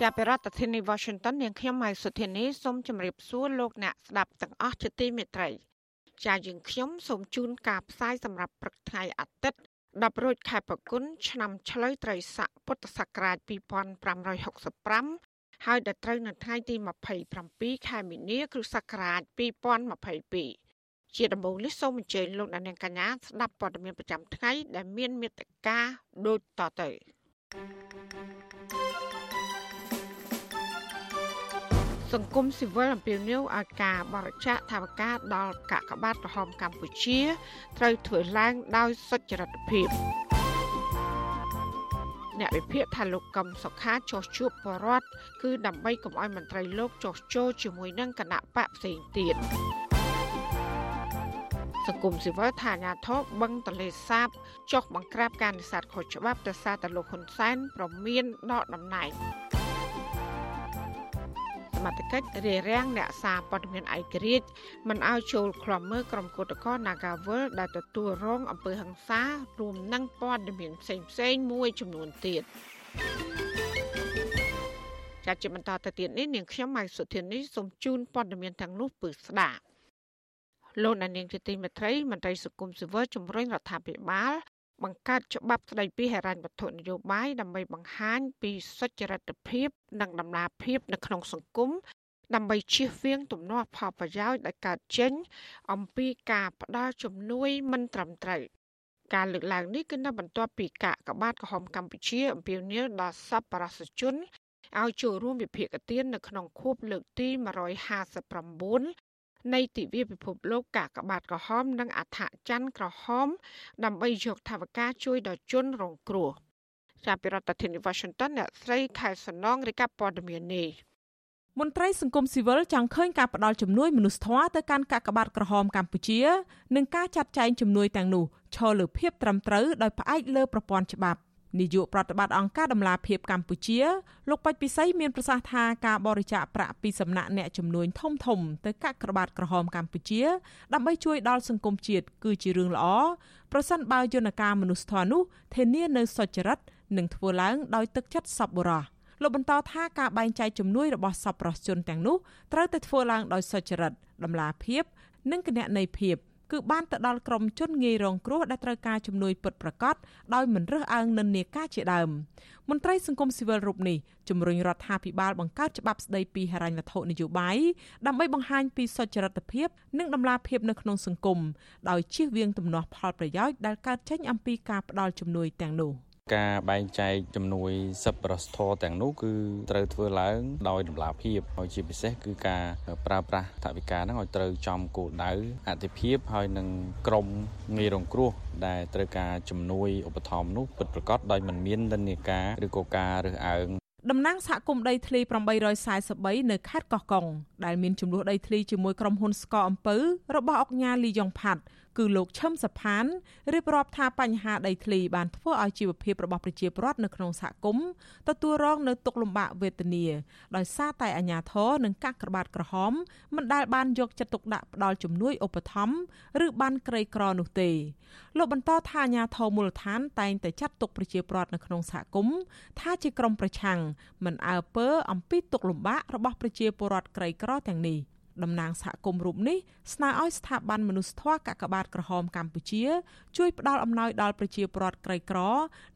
ជាប្រធានាធិបតី Washington នាងខ្ញុំម៉ៃសុធានីសូមជម្រាបសួរលោកអ្នកស្ដាប់ទាំងអស់ជាទីមេត្រីចាយើងខ្ញុំសូមជូនការផ្សាយសម្រាប់ព្រឹកថ្ងៃអាទិត្យ10រោចខែប្រគុណឆ្នាំឆ្លូវត្រីស័កពុទ្ធសករាជ2565ហើយដល់ត្រូវនៅថ្ងៃទី27ខែមីនាគ្រិស្តសករាជ2022ជាដំបូងនេះសូមអញ្ជើញលោកអ្នកនាងកញ្ញាស្ដាប់ព័ត៌មានប្រចាំថ្ងៃដែលមានមេត្តាដូចតទៅ សង្គមស៊ីវិលអំពាវនាវឲ្យការបរិច្ចាគថវិកាដល់កាកបាទក្រហមកម្ពុជាត្រូវធ្វើឡើងដោយសុចរិតភាពអ្នកវិភាគថាលោកកឹមសុខាចោះជួបបរដ្ឋគឺដើម្បីកុំឲ្យមន្ត្រីលោកចោះចូលជាមួយនឹងគណៈបកផ្សេងទៀតសង្គមស៊ីវិលថាអាញាធរបឹងតលេសាបចុះបង្ក្រាបការនិស្សិតខុសច្បាប់ទៅសារតែលោកហ៊ុនសែនប្រមានដកតំណែង សមត្ថកិច្ចរារាំងអ្នកសារព័ត៌មានឯករាជ្យមិនឲ្យចូលក្លំមើលក្រុមគឧតកោ Nagawal ដែលទទួលរងអំពើហិង្សារួមនឹងព័ត៌មានផ្សេងផ្សេងមួយចំនួនទៀតចាត់ជាបន្តទៅទៀតនេះនាងខ្ញុំម៉ៃសុធានីសូមជូនព័ត៌មានទាំងនោះពឺស្ដាប់លោកនាងជាទីមេត្រីមន្ត្រីសង្គមស៊ីវិលជំរុញរដ្ឋាភិបាល បង្កើតច្បាប់ស្តីពីហិរញ្ញវត្ថុនយោបាយដើម្បីបង្ហាញពីសុចរិតភាព និងដំណាភាពនៅក្នុងសង្គមដើម្បីជៀសវាងទំនាស់ផលប្រយោជន៍ដែលកើតចេញ អំពីការផ្ដាល់ជំនួយមិនត្រឹមត្រូវការលើកឡើងនេះគឺនៅបន្ទាប់ពីកាកបាទក្រហមកម្ពុជាអំពាវនាវដល់សប្បុរសជនឲ្យចូលរួមវិភាគទាននៅក្នុងខួបលើកទី159 នៃទិវាពិភពលោកកាកបាទក្រហម និងអដ្ឋច័ន្ទក្រហម ដើម្បីយកថវិកាជួយដល់ជនរងគ្រោះចាប់ពីរដ្ឋធានី Washington អ្នកស្រីខែសំណងរាយការណ៍ព័ត៌មាននេះមន្ត្រីសង្គមស៊ីវិលចង់ឃើញការផ្ដល់ជំនួយមនុស្សធម៌ទៅកាន់កាកបាទក្រហមកម្ពុជានិងការចាត់ចែងជំនួយទាំងនោះឈរលើភាពត្រឹមត្រូវដោយផ្អែកលើប្រព័ន្ធច្បាប់ នាយកប្រតិបត្តិអង្គការដំឡាភិបកម្ពុជាលោកបាច់ពិសីមានប្រសាសន៍ថាការបរិច្ចាគប្រាក់ពីសំណាក់អ្នកជំនួញធំធំទៅកាក់ក្របាតក្រហមកម្ពុជា ដើម្បីជួយដល់សង្គមជាតិគឺជារឿងល្អប្រសិនបើយន្តការមនុស្សធម៌នោះធានានៅសុចរិតនិងធ្វើឡើងដោយទឹកចិត្តសប្បុរសលោកបន្តថាការបែងចែកជំនួយរបស់សប្បុរសជនទាំងនោះត្រូវតែធ្វើឡើងដោយសុចរិតដំណាភាពនិងគណនេយ្យភាព គឺបានទៅដល់ក្រុមជនងាយរងគ្រោះដែលត្រូវការជំនួយពិតប្រាកដដោយមិនរើសអើងនិន្នាការជាដើមមន្ត្រីសង្គមស៊ីវិលរូបនេះជំរុញរដ្ឋាភិបាលបង្កើតច្បាប់ស្តីពីហិរញ្ញវត្ថុនយោបាយដើម្បីបង្ហាញពីសុចរិតភាព និងដំណាភាពនៅក្នុងសង្គមដោយជៀសវាងទំនាស់ផលប្រយោជន៍ដែលកើតចេញអំពីការផ្ដល់ជំនួយទាំងនោះ។ ការបែងចែកជំនួយសប្បុរសធម៌ទាំងនោះគឺត្រូវធ្វើឡើងដោយតម្លាភាពហើយជាពិសេសគឺការប្រើប្រាស់ថវិកាហ្នឹងឲ្យត្រូវចំគោលដៅអតិភិបហើយនឹងក្រមងាយរងគ្រោះដែលត្រូវការជំនួយឧបត្ថម្ភនោះពិតប្រាកដដោយមិនមាននិន្នាការឬក៏ការរើសអើងតំណាងសហគមន៍ដីធ្លី843នៅខេត្តកោះកុងដែលមានចំនួនដីធ្លីជាមួយក្រុមហ៊ុនស្កអំពៅរបស់អង្គការលីយ៉ុងផាត់ គឺលោកឈឹមសផានរៀបរាប់ថាបញ្ហាដីធ្លីបានធ្វើឲ្យជីវភាពរបស់ប្រជាពលរដ្ឋនៅក្នុងសហគមន៍ទទួលរងនៅទុក្ខលំបាកវេទនាដោយសារតែអាជ្ញាធរនិងកាកក្របាតក្រហមមិនដែលបានយកចិត្តទុកដាក់ផ្ដល់ជំនួយឧបត្ថម្ភឬបានក្រីក្រនោះទេលោកបន្តថាអាជ្ញាធរមូលដ្ឋានតែងតែចាត់ទុកប្រជាពលរដ្ឋនៅក្នុងសហគមន៍ថាជាក្រុមប្រឆាំងមិនអើពើអំពីទុក្ខលំបាករបស់ប្រជាពលរដ្ឋក្រីក្រទាំងនេះ។ តំណាងសហគមន៍រូបនេះស្នើឲ្យស្ថាប័នមនុស្សធម៌កាកបាទក្រហមកម្ពុជា ជួយផ្ដល់អំណោយដល់ប្រជាពលរដ្ឋក្រីក្រ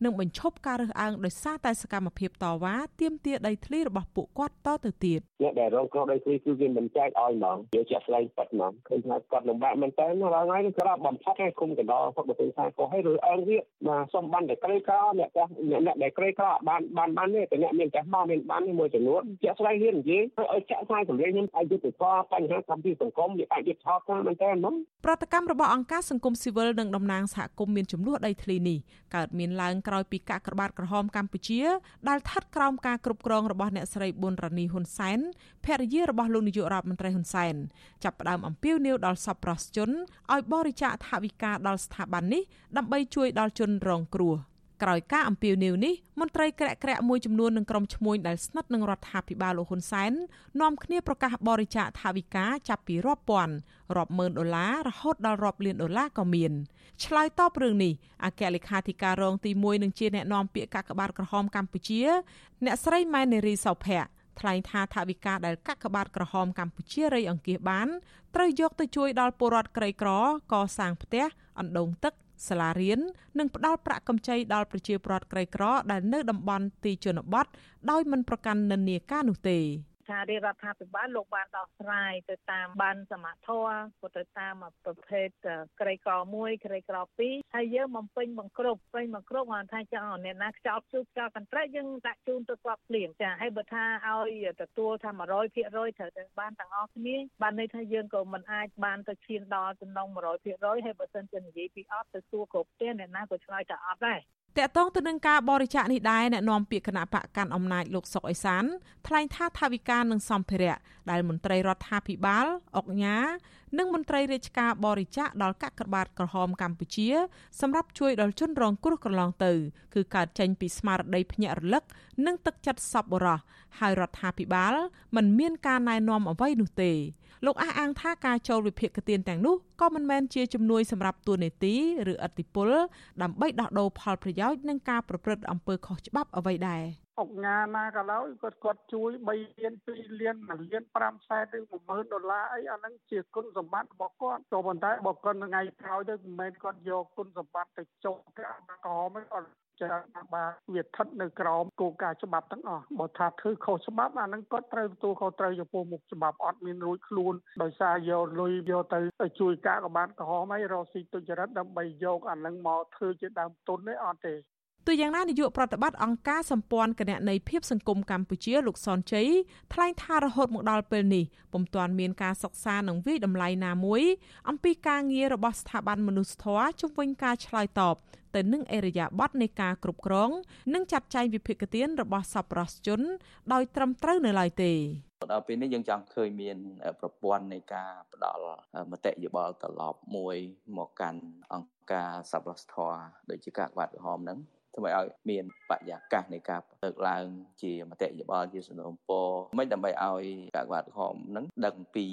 និងបញ្ឈប់ការរើសអើងដោយសារតែសកម្មភាពតវ៉ាទាមទារដីធ្លីរបស់ពួកគាត់តទៅទៀតអ្នកដែលរងគ្រោះដីធ្លីគឺវាមិនចែកឲ្យហ្មងយកជាក់ស្ដែងប៉ាត់ហ្មងឃើញថាគាត់លំបាកមែនតើរាល់ថ្ងៃនេះគាត់បំផុតឲ្យគុំកណ្ដោគាត់ទៅថាកោឲ្យរើសអើងវាមកសុំបានតែក្រីក្រអ្នកចាស់អ្នកដែលក្រីក្របានបានបានទេតែអ្នកមានចាស់មកមានបានមួយចំនួនជាក់ស្ដែងហ៊ាននិយាយឲ្យចាក់ផ្សាយសម្លេងខ្ញុំឲ្យយុទ្ធសាស្ត្របញ្ហាកម្មវិធីសង្គមវាអាចយកឆោតតាមមែនតើហ្នឹងប្រតិកម្មរបស់អង្គការសង្គមស៊ីវិលនិងតំណាងសហគមន៍មានចំនួនដីធ្លីនេះកើតមានឡើងក្រោយពីកាកបាទក្រហមកម្ពុជាដែលស្ថិតក្រោមការគ្រប់គ្រងរបស់អ្នកស្រីប៊ុនរ៉ានីហ៊ុនសែនភរិយារបស់លោកនាយករដ្ឋមន្ត្រីហ៊ុនសែនចាប់ផ្ដើមអំពាវនាវដល់សប្បុរសជនឲ្យបរិច្ចាគថវិកាដល់ស្ថាប័ននេះដើម្បីជួយដល់ជនរងគ្រោះ។ ក្រោយការអំពាវនាវនេះមន្ត្រីក្រាក់ក្រាក់មួយចំនួននឹងក្រុមឈ្មួញដែលស្និទ្ធនឹងរដ្ឋាភិបាលលោកហ៊ុនសែននាំគ្នាប្រកាសបរិច្ចាគថវិកាចាប់ពីរាប់ពាន់រាប់ម៉ឺនដុល្លាររហូតដល់រាប់លានដុល្លារក៏មានឆ្លើយតបរឿងនេះអគ្គលេខាធិការរងទី1នឹងជាអ្នកនាំពាក្យកាកបាទក្រហមកម្ពុជា អ្នកស្រីម៉ែននារីសោភ័ក្រថ្លែងថាថវិកាដែលកាកបាទក្រហមកម្ពុជារៃអង្គាសបានត្រូវយកទៅជួយដល់ពលរដ្ឋក្រីក្រកសាងផ្ទះអណ្ដូងទឹក សាលារៀននិងផ្ដល់ប្រាក់កម្ចីដល់ប្រជាពលរដ្ឋក្រីក្រដែលនៅតំបន់ទីជនបទដោយមិនប្រកាន់និន្នាការនោះទេ ថារាជរដ្ឋាភិបាលលោកបានដោះស្រាយទៅតាមបានសមត្ថធម៌ក៏ទៅតាមប្រភេទក្រីក្រ1ក្រីក្រ2ហើយយើងបំពេញបង្គ្រប់ពេញបង្គ្រប់គាត់ថាចង់អ្នកណាខ្ចោបជូបខ្ចោបកន្ត្រែកយើងដាក់ជូនទៅគាត់ភ្លាមចាហើយបើថាឲ្យទទួលថា100%ត្រូវតែបានទាំងអស់គ្នាបានន័យថាយើងក៏មិនអាចបានទៅឈានដល់ចំណង100%ហើយបើសិនជានិយាយពីអត់ទៅសួរគ្រប់ផ្ទះអ្នកណាក៏ឆ្លើយថាអត់ដែរ តកតងទៅនឹងការបរិច្ចាគនេះដែរអ្នកនាំពាក្យគណៈបកកាន់អំណាចលោកសុកអេសានថ្លែងថាថាវិការនិងសម្ភារៈដែលមន្ត្រីរដ្ឋាភិបាលអុកញ៉ានិងមន្ត្រីរាជការបរិច្ចាគដល់កាកបាទក្រហមកម្ពុជា សម្រាប់ជួយដល់ជនរងគ្រោះកន្លងទៅគឺកើតចេញពីស្មារតីភ្ញាក់រលឹកនិងទឹកចិត្តសប្បុរសហើយរដ្ឋាភិបាលមិនមានការណែនាំអ្វីនោះទេលោកអះអាងថាការចូលវិភាគទានទាំងនោះក៏មិនមែនជាជំនួយសម្រាប់ទួនាទីឬអតិពលដើម្បីដោះដូរផលប្រយោជន៍និងការប្រព្រឹត្តអំពើខុសច្បាប់អ្វីដែរអុកញ៉ាណាក៏ដោយគាត់គាត់ជួយ3លាន2លាន1លាន5សែនឬ10000ដុល្លារអីអាហ្នឹងជាគុណសម្បត្តិរបស់គាត់ក៏ប៉ុន្តែបើគាត់ថ្ងៃក្រោយទៅមិនមែនគាត់យកគុណសម្បត្តិទៅចុះកាក្រមឯងគាត់ ច្រើនបាទវាស្ថិតនៅក្រោមគោលការណ៍ច្បាប់ទាំងអស់បើថាធ្វើខុសច្បាប់អានឹងគាត់ត្រូវទទួលខុសត្រូវចំពោះមុខច្បាប់អត់មានរួចខ្លួនដោយសារយកលុយយកទៅជួយការកបានក្រហមហើយរកស៊ីទុច្ចរិតដើម្បីយកអានឹងមកធ្វើជាដើមទុនទេអត់ទេ ទោះយ៉ាងណានាយកប្រតិបត្តិអង្គការសម្ព័ន្ធគណនេយ្យភាពសង្គមកម្ពុជាលោកសនជ័យថ្លែងថារហូតមកដល់ពេលនេះពុំទាន់មានការសិក្សានិងវិតម្លៃណាមួយអំពីការងាររបស់ស្ថាប័នមនុស្សធម៌ជំវិញការឆ្លើយតបទៅនឹងអេរយាប័តនៃការគ្រប់គ្រង និងចាត់ចែងវិភាគទានរបស់សប្បុរសជន ដោយត្រឹមត្រូវនៅឡើយទេដល់ពេលនេះយើងចង់ឃើញមានប្រព័ន្ធនៃការផ្ដល់មតិយោបល់ត្រឡប់មួយមកកាន់អង្គការសប្បុរសធម៌ដូចជាការក្បាត់ក្រហមហ្នឹង ធ្វើឲ្យមានបរិយាកាសនៃការលើកឡើងជាមតិយោបល់ជាសំណូមពរមិនដើម្បីឲ្យកាកបាទក្រមនឹងដឹងពី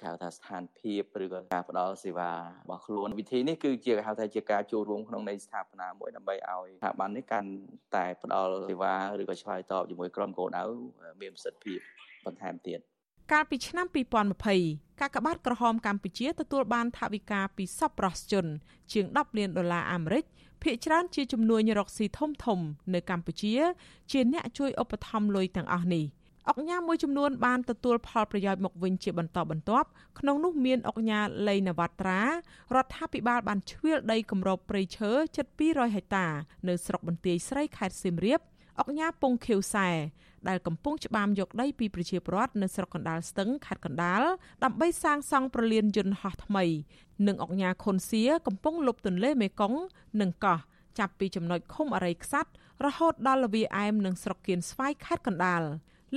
គេហៅថាស្ថានភាពឬក៏ការផ្ដល់សេវារបស់ខ្លួនវិធីនេះគឺជាគេហៅថាជាការចូលរួមក្នុងនៃស្ថាបនាមួយដើម្បីឲ្យស្ថាប័ននេះកាន់តែផ្ដល់សេវាឬក៏ឆ្លើយតបជាមួយក្រុមគោលដៅមានប្រសិទ្ធភាពបន្ថែមទៀតកាលពីឆ្នាំ2020កាកបាទក្រហមកម្ពុជាទទួលបានថវិកាពីសប្បុរសជនជាង10លានដុល្លារអាមេរិក ភាគច្រើនជាជំនួយរកស៊ីធំធំ នៅកម្ពុជា ជាអ្នកជួយឧបត្ថម្ភលុយទាំងអស់នេះអុកញ៉ាមួយចំនួនបានទទួលផលប្រយោជន៍មកវិញជាបន្តបន្ទាប់ក្នុងនោះមានអុកញ៉ាលៃនវត្រារដ្ឋាភិបាលបានឈ្វាលដីគម្របព្រៃឈើជិត200ហិកតា នៅស្រុកបន្ទាយស្រីខេត្តសៀមរាប អុកញ៉ាពងខៀវសែដែលកំពុងច្បាមយកដីពីប្រជាពលរដ្ឋនៅស្រុកកណ្ដាលស្ទឹងខេត្តកណ្ដាលដើម្បីសាងសង់ប្រលានយន្តហោះថ្មី និងអុកញ៉ាខុនសៀកំពុងលុបទន្លេមេគង្គនិងកោះចាប់ពីចំណុចឃុំអរិយខ្សាត់រហូតដល់លវាអែមនិងស្រុកគៀនស្វាយខេត្តកណ្ដាល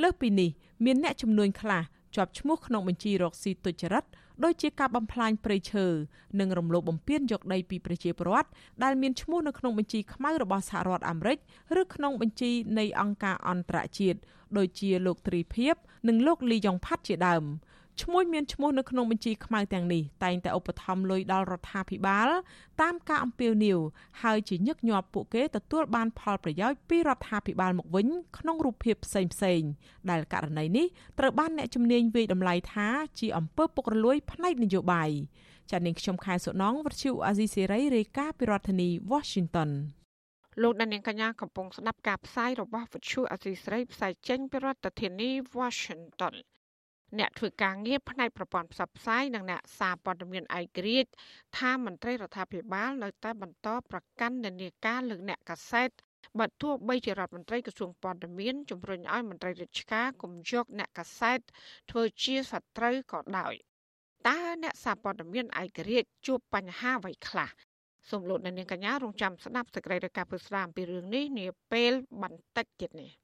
លើសពីនេះមានអ្នកចំនួនខ្លះជាប់ឈ្មោះក្នុងបញ្ជីរកស៊ីទុច្ចរិត ដូចជាការបំផ្លាញព្រៃឈើនិងរំលោភបំពានយកដីពីប្រជាពលរដ្ឋដែលមានឈ្មោះនៅក្នុងបញ្ជីខ្មៅរបស់សហរដ្ឋអាមេរិកឬក្នុងបញ្ជីនៃអង្គការអន្តរជាតិដូចជាលោកទ្រីភិបនិងលោកលីយ៉ុងផាត់ជាដើម ឈ្មោះមានឈ្មោះនៅក្នុងបញ្ជីខ្មៅទាំងនេះតែងតែឧបត្ថម្ភលុយដល់រដ្ឋាភិបាលតាមការអំពាវនាវហើយជាញឹកញាប់ពួកគេទទួលបានផលប្រយោជន៍ពីរដ្ឋាភិបាលមកវិញក្នុងរូបភាពផ្សេងផ្សេងដែលករណីនេះត្រូវបានអ្នកជំនាញវិយតម្លៃថាជាអំពើពុករលួយផ្នែកនយោបាយចា៎នាងខ្ញុំខែសុណងវັດឈូអាស៊ីសេរីរាយការណ៍ពីរដ្ឋធានី Washington លោកដានៀងកញ្ញាកំពុងស្ដាប់ការផ្សាយរបស់វិទ្យុអសីស្រីផ្សាយចេញពីរដ្ឋធានី Washington អ្នកធ្វើការងារផ្នែកប្រព័ន្ធផ្សព្វផ្សាយនិងអ្នកសារព័ត៌មានឯករាជ្យថាមន្ត្រីរដ្ឋាភិបាលនៅតែបន្តប្រកាន់និន្នាការលើអ្នកកាសែតបើទោះបីជារដ្ឋមន្ត្រីក្រសួងព័ត៌មានជំរុញឲ្យមន្ត្រីរាជការកុំយកអ្នកកាសែតធ្វើជាសត្រូវក៏ដោយតើអ្នកសារព័ត៌មានឯករាជ្យជួបបញ្ហាអ្វីខ្លះសូមលោកអ្នកនាងកញ្ញារងចាំស្ដាប់សេចក្តីរាយការណ៍ពុស្ដាអំពីរឿងនេះនាពេលបន្តិចទៀតនេះ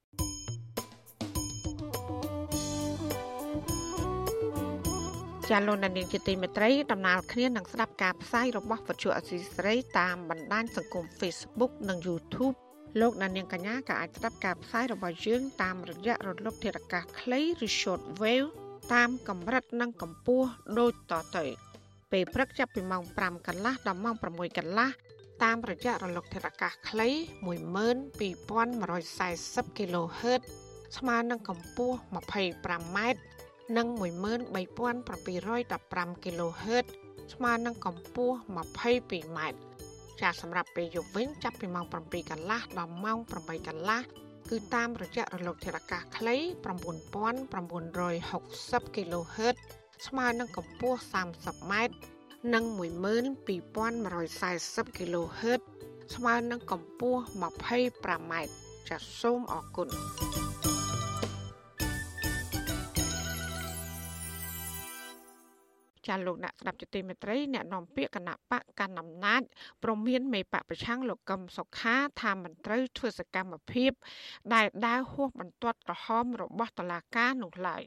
ចាលោកនាងជាទីមេត្រីដំណើរគ្នានឹងស្ដាប់ការផ្សាយរបស់វិទ្យុអសីស្រីតាមបណ្ដាញសង្គម Facebook និង YouTube លោកនាងកញ្ញាក៏អាចស្ដាប់ការផ្សាយរបស់យើងតាមរយៈរលកធារកាសខ្លីឬ Short Wave តាមកម្រិតនិងកម្ពស់ដូចតទៅពេលព្រឹកចាប់ពីម៉ោង5កន្លះដល់ម៉ោង6កន្លះតាមរយៈរលកធារកាសខ្លី12140 kHz ស្មើនឹងកម្ពស់ 25m និង13715 kHz ស្មើនឹងកម្ពស់ 22m ចាសម្រាប់ពេលយប់វិញចាប់ពីម៉ោង7កន្លះដល់ម៉ោង8កន្លះគឺតាមរយៈរលកធារកាសខ្លី9960 kHz ស្មើនឹងកម្ពស់ 30ម៉ែត្រនិង12140 kHz ស្មើនឹងកម្ពស់ 25ម៉ែត្រចាសសូមអរគុណ ចាលោកអ្នកស្ដាប់ជាទីមេត្រីអ្នកនាំពាក្យគណៈបកកណ្ដាលអំណាចប្រមានមេបកប្រឆាំងលោកកឹមសុខាថាមិនត្រូវធ្វើសកម្មភាព ដែលដើរហួសបន្ទាត់ក្រហមរបស់តុលាការនោះឡើយ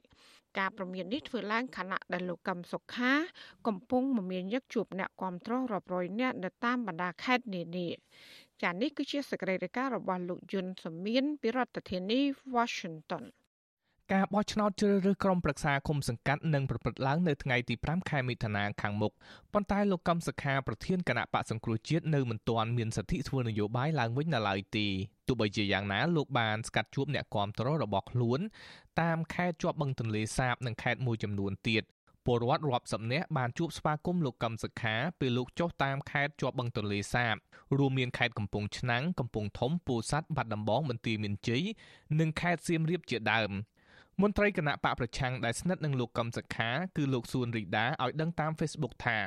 ការប្រមាននេះធ្វើឡើងខណៈដែលលោកកឹមសុខា កំពុងមមាញឹកជួបអ្នកគាំទ្ររាប់រយនាក់នៅតាមបណ្ដាខេត្តនានាចានេះគឺជាសកម្មភាពរបស់លោកយុនសមៀនពីរដ្ឋធានី Washington ការបោះឆ្នោតជ្រើសរើសក្រុមប្រឹក្សាគុំសង្កាត់នឹងប្រព្រឹត្តឡើងនៅថ្ងៃទី5ខែមិថុនាខាងមុខប៉ុន្តែលោកកំសខាប្រធានគណៈបកសង្គ្រោះជាតិនៅមិនទាន់មានសិទ្ធិធ្វើនយោបាយឡើងវិញនៅឡើយទេទោះបីជាយ៉ាងណាលោកបានស្កាត់ជួបអ្នកគាំទ្ររបស់ខ្លួន តាមខេត្តជាប់បឹងទន្លេសាបនិងខេត្តមួយចំនួនទៀតពលរដ្ឋរាប់សិបនាក់បានជួបស្វាគមន៍លោកកឹមសុខាពេលលោកចុះតាមខេត្តជាប់បឹងទន្លេសាបរួមមានខេត្តកំពង់ឆ្នាំងកំពង់ធំពោធិ៍សាត់បាត់ដំបងបន្ទាយមានជ័យនិងខេត្តសៀមរាបជាដើម មន្ត្រីគណៈបកប្រឆាំងដែលស្និទ្ធនឹងលោកកឹមសុខាគឺលោកសួនរីដាឲ្យដឹងតាម Facebook ថា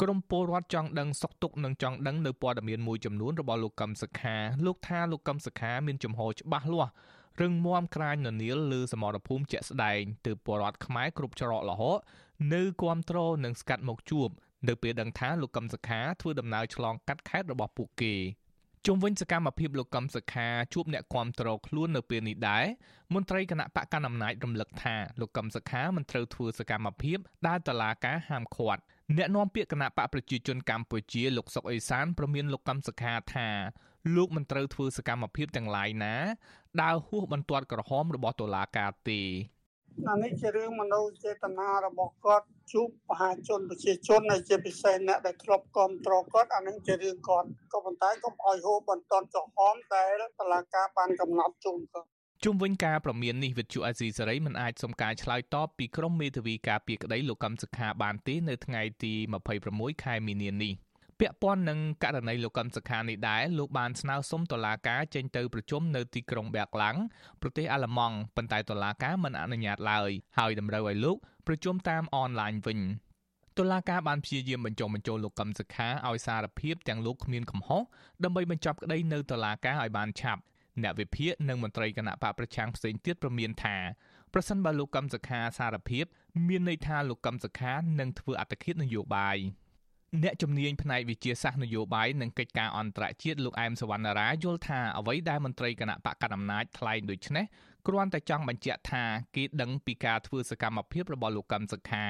ក្រមពលរដ្ឋចង់ដឹងសុខទុក្ខនិងចង់ដឹងនៅព័ត៌មានមួយចំនួនរបស់លោកកឹមសុខាលោកថាលោកកឹមសុខាមានចំហច្បាស់លាស់រឹងមាំក្រាញននៀលលើសមរភូមិជាក់ស្ដែងទើបពលរដ្ឋខ្មែរគ្រប់ច្រកលហកនៅគាំទ្រនិងស្កាត់មកជួបនៅពេលដឹងថាលោកកឹមសុខាធ្វើដំណើរឆ្លងកាត់ខេត្តរបស់ពួកគេ ជុំវិញសកម្មភាពលោកកឹមសុខាជួបអ្នកគាំទ្រខ្លួននៅពេលនេះដែរមន្ត្រីគណៈបកកណ្ដាលអំណាចរំលឹកថាលោកកឹមសុខាមិនត្រូវធ្វើសកម្មភាពដែលតឡាការហាមឃាត់អ្នកនាំពាក្យគណៈបកប្រជាជនកម្ពុជាលោកសុកអេសានប្រមានលោកកឹមសុខាថាលោកមិនត្រូវធ្វើសកម្មភាពទាំងឡាយណាដើរហួសបន្ទាត់ក្រហមរបស់តុលាការទេអានេះជារឿងមនោចេតនារបស់គាត់ ជួបមហាជនប្រជាជនហើយជាពិសេសអ្នកដែលធ្លាប់គ្រប់គ្រងគាត់អានឹងជារឿងគាត់ក៏ប៉ុន្តែកុំឲ្យហូបបន្ទាន់ក្រហមតែតឡាការបានកំណត់ជូនគាត់ជុំវិញការប្រមាននេះវិទ្យុអាស៊ីសេរីមិនអាចសុំការឆ្លើយតបពីក្រុមមេធាវីការពីក្តីលោកកម្មសខាបានទេនៅថ្ងៃទី26ខែមីនានេះ ពាក់ព័ន្ធនឹងករណីលោកកឹមសុខានេះដែរលោកបានស្នើសុំតុលាការចេញទៅប្រជុំនៅទីក្រុងបែកឡាំងប្រទេសអាល្លឺម៉ង់ប៉ុន្តែតុលាការមិនអនុញ្ញាតឡើយហើយតម្រូវឲ្យលោកប្រជុំតាមអនឡាញវិញតុលាការបានព្យាយាមបញ្ចុះបញ្ចូលលោកកឹមសុខាឲ្យសារភាពទាំងលោកគ្មានកំហុសដើម្បីបញ្ចប់ក្តីនៅតុលាការឲ្យបានឆាប់អ្នកវិភាគនិងមន្ត្រីគណៈបកប្រឆាំងផ្សេងទៀតប្រមានថាប្រសិនបើលោកកឹមសុខាសារភាព មានន័យថាលោកកឹមសុខានឹងធ្វើអត្តឃាតនយោបាយ។ អ្នកជំនាញផ្នែកវិទ្យាសាស្ត្រនយោបាយនិងកិច្ចការអន្តរជាតិលោកអែមសវណ្ណារាយល់ថាអ្វីដែលមន្ត្រីគណៈបកកណ្ដាលអំណាចថ្លែងដូចនេះគ្រាន់តែចង់បញ្ជាក់ថាគេដឹងពីការធ្វើសកម្មភាពរបស់លោកកឹមសុខា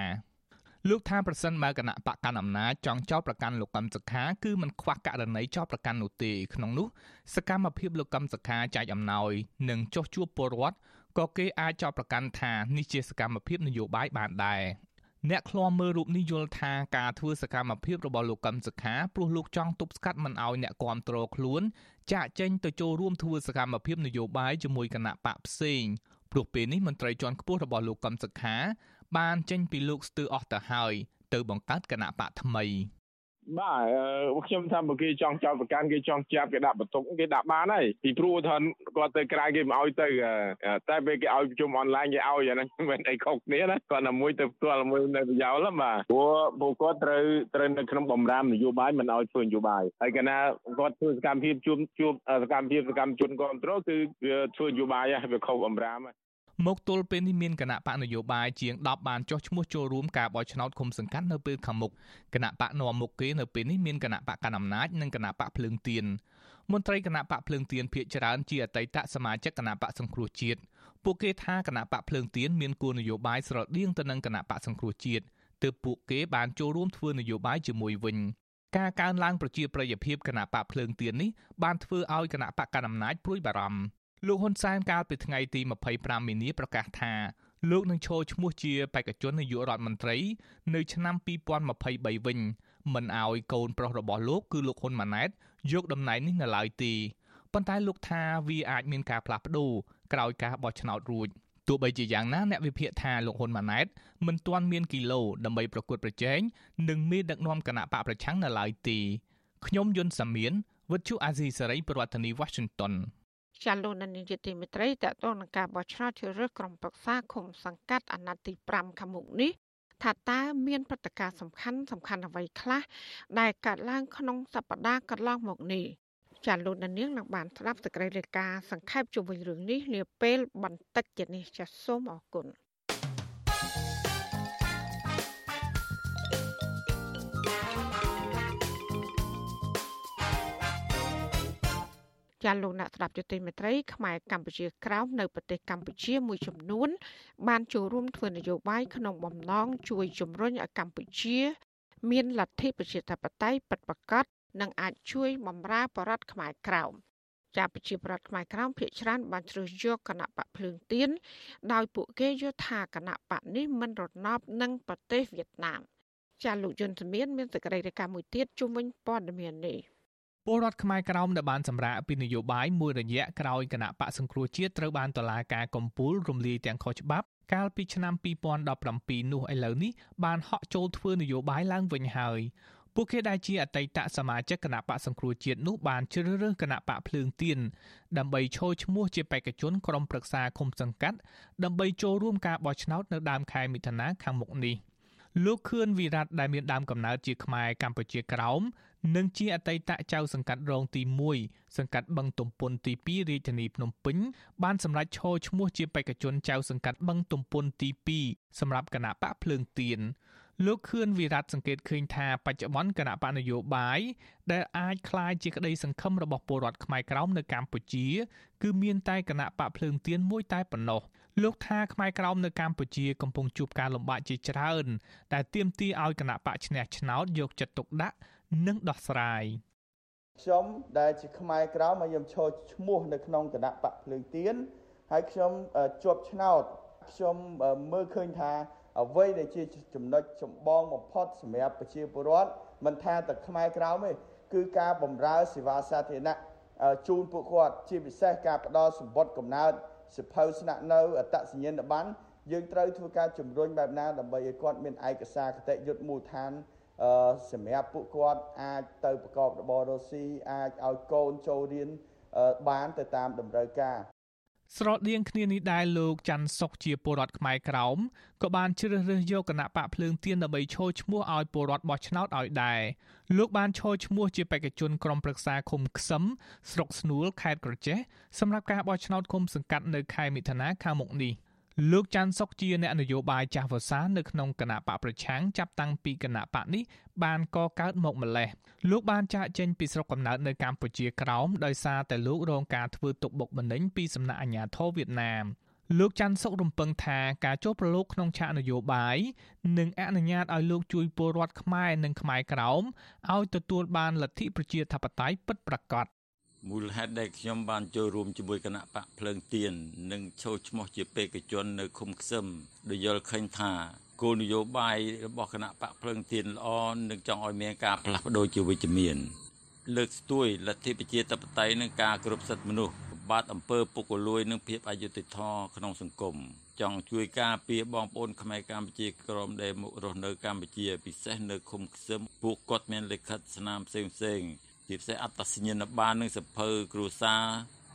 លោកថាប្រសិនបើគណៈបកកណ្ដាលអំណាចចង់ចោទប្រកាន់លោកកឹមសុខាគឺមិនខ្វះករណីចោទប្រកាន់នោះទេក្នុងនោះសកម្មភាពលោកកឹមសុខាចែកអំណោយនិងចោះជួបពលរដ្ឋក៏គេអាចចោទប្រកាន់ថានេះជាសកម្មភាពនយោបាយបានដែរ អ្នកឃ្លាំមើលរូបនេះយល់ថាការធ្វើសកម្មភាពរបស់លោកកឹមសុខាព្រោះលោកចង់ទប់ស្កាត់មិនឲ្យអ្នកគាំទ្រខ្លួនចាក់ចេញទៅចូលរួមធ្វើសកម្មភាពនយោបាយជាមួយគណៈបកផ្សេងព្រោះពេលនេះមន្ត្រីជាន់ខ្ពស់របស់លោកកឹមសុខាបានចេញពីលោកស្ទើរអស់ទៅហើយទៅបង្កើតគណៈបកថ្មី បាទខ្ញុំថាបើគេចង់ចាប់ប្រកាន់គេចង់ចាប់គេដាក់បន្ទុកគេដាក់បានហើយពីព្រោះថាគាត់ទៅក្រៅគេមិនអោយទៅតែពេលគេអោយប្រជុំអនឡាញគេអោយអាហ្នឹងមិនអីខុសគ្នាណាគាត់តែមួយទៅផ្ទាល់មួយនៅប្រយោលបាទព្រោះពួកគាត់ត្រូវត្រូវនៅក្នុងបំរាមនយោបាយមិនអោយធ្វើនយោបាយហើយកាលណាគាត់ធ្វើសកម្មភាពជួបជួបសកម្មភាពសកម្មជនគ្រប់គ្រងគឺវាធ្វើនយោបាយហើយវាខុសបំរាមហើយ មកទល់ពេលនេះមានគណៈបកនយោបាយជាង10បានចុះឈ្មោះចូលរួមការបោះឆ្នោតឃុំសង្កាត់នៅពេលខាងមុខគណៈបកនាំមុខគេនៅពេលនេះមានគណៈបកកណ្ដាលអំណាចនិងគណៈបកភ្លើងទៀនមន្ត្រីគណៈបកភ្លើងទៀនភាគច្រើនជាអតីតសមាជិកគណៈបកសង្គ្រោះជាតិពួកគេថាគណៈបកភ្លើងទៀនមានគោលនយោបាយស្រដៀងទៅនឹងគណៈបកសង្គ្រោះជាតិទើបពួកគេបានចូលរួមធ្វើនយោបាយជាមួយវិញការកើនឡើងប្រជាប្រិយភាពគណៈបកភ្លើងទៀននេះបានធ្វើឲ្យគណៈបកកណ្ដាលអំណាចព្រួយបារម្ភ លោកហ៊ុនសែនកាលពីថ្ងៃទី25មីនាប្រកាសថាលោកនឹងចូលឈ្មោះជាបេក្ខជននាយករដ្ឋមន្ត្រី នៅឆ្នាំ2023វិញមិនអោយកូនប្រុសរបស់លោកគឺលោកហ៊ុនម៉ាណែតយកតំណែងនេះនៅឡើយទេប៉ុន្តែលោកថាវាអាចមានការផ្លាស់ប្ដូរក្រោយការបោះឆ្នោតរួចទោះបីជាយ៉ាងណាអ្នកវិភាគថាលោកហ៊ុនម៉ាណែតមិនទាន់មានគីឡូដើម្បីប្រកួតប្រជែងនឹងមានដឹកនាំគណៈបកប្រឆាំងនៅឡើយទេខ្ញុំយុនសាមៀនវិទ្យុអាស៊ីសេរីប្រធានាធិបតី Washington ចាលោកនាយកទីមេត្រីតទៅនឹងការបោះឆ្នោតជ្រើសរើសក្រុមប្រឹក្សាឃុំសង្កាត់អាណត្តិទី5ខាងមុខនេះថាតើមានព្រឹត្តិការណ៍សំខាន់សំខាន់អ្វីខ្លះដែលកើតឡើងក្នុងសប្តាហ៍កន្លងមកនេះចាលោកនាងនឹងបានស្ដាប់សេចក្តីរាយការណ៍សង្ខេបជុំវិញរឿងនេះនាពេលបន្តិចទៀតនេះចាសសូមអរគុណ ចាលោកអ្នកស្ដាប់យុតិមេត្រីខ្មែរកម្ពុជាក្រោមនៅប្រទេសកម្ពុជាមួយចំនួន បានចូលរួមធ្វើនយោបាយក្នុងបំណងជួយជំរុញឲ្យកម្ពុជា មានលទ្ធិប្រជាធិបតេយ្យពិតប្រាកដនិងអាចជួយបម្រើបរតខ្មែរក្រោមចាប្រជាប្រដ្ឋខ្មែរក្រោមភាគច្រើនបានជ្រើសយកគណៈបកភ្លើងទៀនដោយពួកគេយល់ថាគណៈបកនេះមិនរណបនឹងប្រទេសវៀតណាមចាលោកយុនសមៀនមានសេចក្តីរាយការណ៍មួយទៀតជុំវិញព័ត៌មាននេះ ពលរដ្ឋខ្មែរក្រោមដែលបានសម្រាកពីនយោបាយមួយរយៈក្រោយគណៈបកសង្គ្រោះជាតិត្រូវបានតុលាការកំពូលរំលាយទាំងខុសច្បាប់កាលពីឆ្នាំ2017នោះឥឡូវនេះបានហក់ចូលធ្វើនយោបាយឡើងវិញហើយពួកគេដែលជាអតីតសមាជិកគណៈបកសង្គ្រោះជាតិនោះបានជ្រើសរើសគណៈបកភ្លើងទៀនដើម្បីចូលឈ្មោះជាបេក្ខជនក្រុមប្រឹក្សាឃុំសង្កាត់ដើម្បីចូលរួមការបោះឆ្នោតនៅដើមខែមិថុនាខាងមុខនេះលោកខឿនវិរៈដែលមានដើមកំណើតជាខ្មែរកម្ពុជាក្រោម និងជាអតីតចៅសង្កាត់រងទី1សង្កាត់បឹងទំពុនទី2រាជធានីភ្នំពេញបានសម្រេចឈរឈ្មោះជាបេក្ខជនចៅសង្កាត់បឹងទំពុនទី2សម្រាប់គណៈបកភ្លើងទៀនលោកខឿនវិរៈសង្កេតឃើញថាបច្ចុប្បន្នគណៈបកនយោបាយដែលអាចคล้ายជាក្តីសង្ឃឹមរបស់ពលរដ្ឋខ្មែរក្រោមនៅកម្ពុជា គឺមានតែគណៈបកភ្លើងទៀនមួយតែប៉ុណ្ណោះលោកថាខ្មែរក្រោមនៅកម្ពុជាកំពុងជួបការលំបាកជាច្រើនតែទាមទារឲ្យគណៈបកឈ្នះឆ្នោតយកចិត្តទុកដាក់ និងដោះស្រាយខ្ញុំដែលជាខ្មែរក្រៅមកខ្ញុំឈរឈ្មោះនៅក្នុងគណៈបកភ្លើងទៀនហើយខ្ញុំជាប់ឆ្នោតខ្ញុំមើលឃើញថាអ្វីដែលជាចំណុចចម្បងបំផុតសម្រាប់ប្រជាពលរដ្ឋមិនថាតែខ្មែរក្រៅទេគឺការបំរើសេវាសាធារណៈជូនពួកគាត់ជាពិសេសការផ្ដល់សម្បត្តិកំណើតសិភៅស្នាក់នៅអត្តសញ្ញាណប័ណ្ណយើងត្រូវធ្វើការជំរុញបែបណាដើម្បីឲ្យគាត់មានឯកសារគតិយុត្តមូលដ្ឋាន សម្រាប់ពួកគាត់អាចទៅប្រកបរបររស់ស៊ីអាចឲ្យកូនចូលរៀនបានទៅតាមតម្រូវការស្រដៀងគ្នានេះដែរលោកច័ន្ទសុកជាពលរដ្ឋខ្មែរក្រោមក៏បានជ្រើសរើសយកគណៈបកភ្លើងទៀនដើម្បីឈរឈ្មោះឲ្យពលរដ្ឋបោះឆ្នោតឲ្យដែរលោកបានឈរឈ្មោះជាបេក្ខជនក្រុមប្រឹក្សាឃុំខ្សឹមស្រុកស្នួលខេត្តក្រចេះសម្រាប់ការបោះឆ្នោតឃុំសង្កាត់នៅខែមិថុនាខាងមុខនេះ។ លោកច័ន្ទសុកជាអ្នកនយោបាយចាស់វសានៅក្នុងគណៈបកប្រឆាំងចាប់តាំងពីគណៈបកនេះបានកកើតមកម្លេះលោកបានចាកចេញពីស្រុកកំណើតនៅកម្ពុជាក្រោមដោយសារតែលោករងការធ្វើទុកបុកម្នេញពីសំណាក់អាជ្ញាធរវៀតណាមលោកច័ន្ទសុករំពឹងថាការចូលប្រឡូកក្នុងឆាកនយោបាយនឹងអនុញ្ញាតឲ្យលោកជួយពលរដ្ឋខ្មែរនិងខ្មែរក្រោមឲ្យទទួលបានលទ្ធិប្រជាធិបតេយ្យពិតប្រាកដ មូលហេតុដែលខ្ញុំបានចូលរួមជាមួយគណៈបកភ្លើងទៀននិងចូលឈ្មោះជាបេក្ខជននៅឃុំខ្សឹមដោយយល់ឃើញថាគោលនយោបាយរបស់គណៈបកភ្លើងទៀនល្អនិងចង់ឲ្យមានការផ្លាស់ប្ដូរជាវិជ្ជមាន លើកស្ទួយលទ្ធិប្រជាធិបតេយ្យនិងការគោរពសិទ្ធិមនុស្សបាទអំពើពុករលួយនិងភាពអយុត្តិធម៌ក្នុងសង្គម។ចង់ជួយការពារបងប្អូនខ្មែរកម្ពុជាក្រមដែលមករស់នៅកម្ពុជាពិសេសនៅឃុំខ្សឹមពួកគាត់មានលិខិតស្នាមផ្សេងផ្សេង ជាពិសេសអត្តសញ្ញាណប័ណ្ណនិងសភៅគ្រួសារ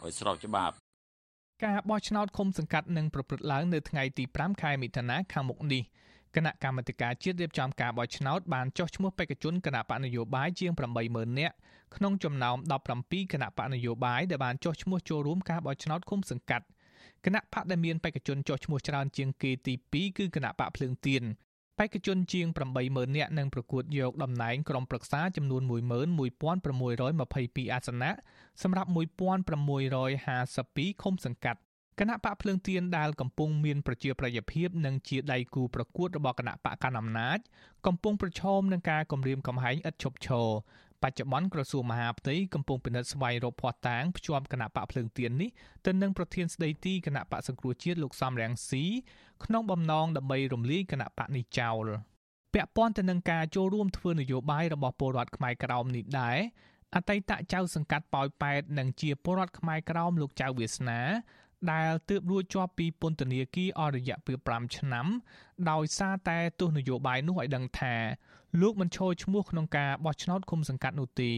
ឲ្យស្របច្បាប់ការបោះឆ្នោតឃុំសង្កាត់នឹងប្រព្រឹត្តឡើងនៅថ្ងៃទី5ខែមិថុនាខាងមុខនេះគណៈកម្មាធិការជាតិរៀបចំការបោះឆ្នោតបានចុះឈ្មោះបេក្ខជនគណៈបកនយោបាយជាង80000នាក់ក្នុងចំណោម17គណៈបកនយោបាយដែលបានចុះឈ្មោះចូលរួមការបោះឆ្នោតឃុំសង្កាត់គណៈបកដែលមានបេក្ខជនចុះឈ្មោះច្រើនជាងគេទី2គឺគណៈបកភ្លើងទៀន បេក្ខជនជាង80000នាក់នឹងប្រកួតយកតំណែងក្រុមប្រឹក្សាចំនួន11622អាសនៈសម្រាប់1652ឃុំសង្កាត់គណៈបកភ្លើងទៀនដែលកំពុងមានប្រជាប្រិយភាពនិងជាដៃគូប្រកួតរបស់គណៈបកកណ្ដាលអំណាចកំពុងប្រឈមនឹងការគំរាមកំហែងឥតឈប់ឈរ បច្ចុប្បន្នក្រសួងមហាផ្ទៃកំពុងពិនិត្យស្វែងរកភស្តុតាងភ្ជាប់គណៈបកភ្លើងទៀននេះទៅនឹងប្រធានស្ដីទីគណៈបកសង្គ្រោះជាតិលោកសំរងស៊ីក្នុងបំណងដើម្បីរំលាយគណៈបកនេះចោលពាក់ព័ន្ធទៅនឹងការចូលរួមធ្វើនយោបាយរបស់ពលរដ្ឋខ្មែរក្រោមនេះដែរអតីតចៅសង្កាត់ប៉ោយប៉ែតនិងជាពលរដ្ឋខ្មែរក្រោមលោកចៅវាសនា ដែលទើបរួចជាប់ពីពន្ធនាគារអស់រយៈពេល5ឆ្នាំ ដោយសារតែទស្សនយោបាយនោះឲ្យដឹងថាលោកមិនឈរឈ្មោះក្នុងការបោះឆ្នោតឃុំសង្កាត់នោះទេ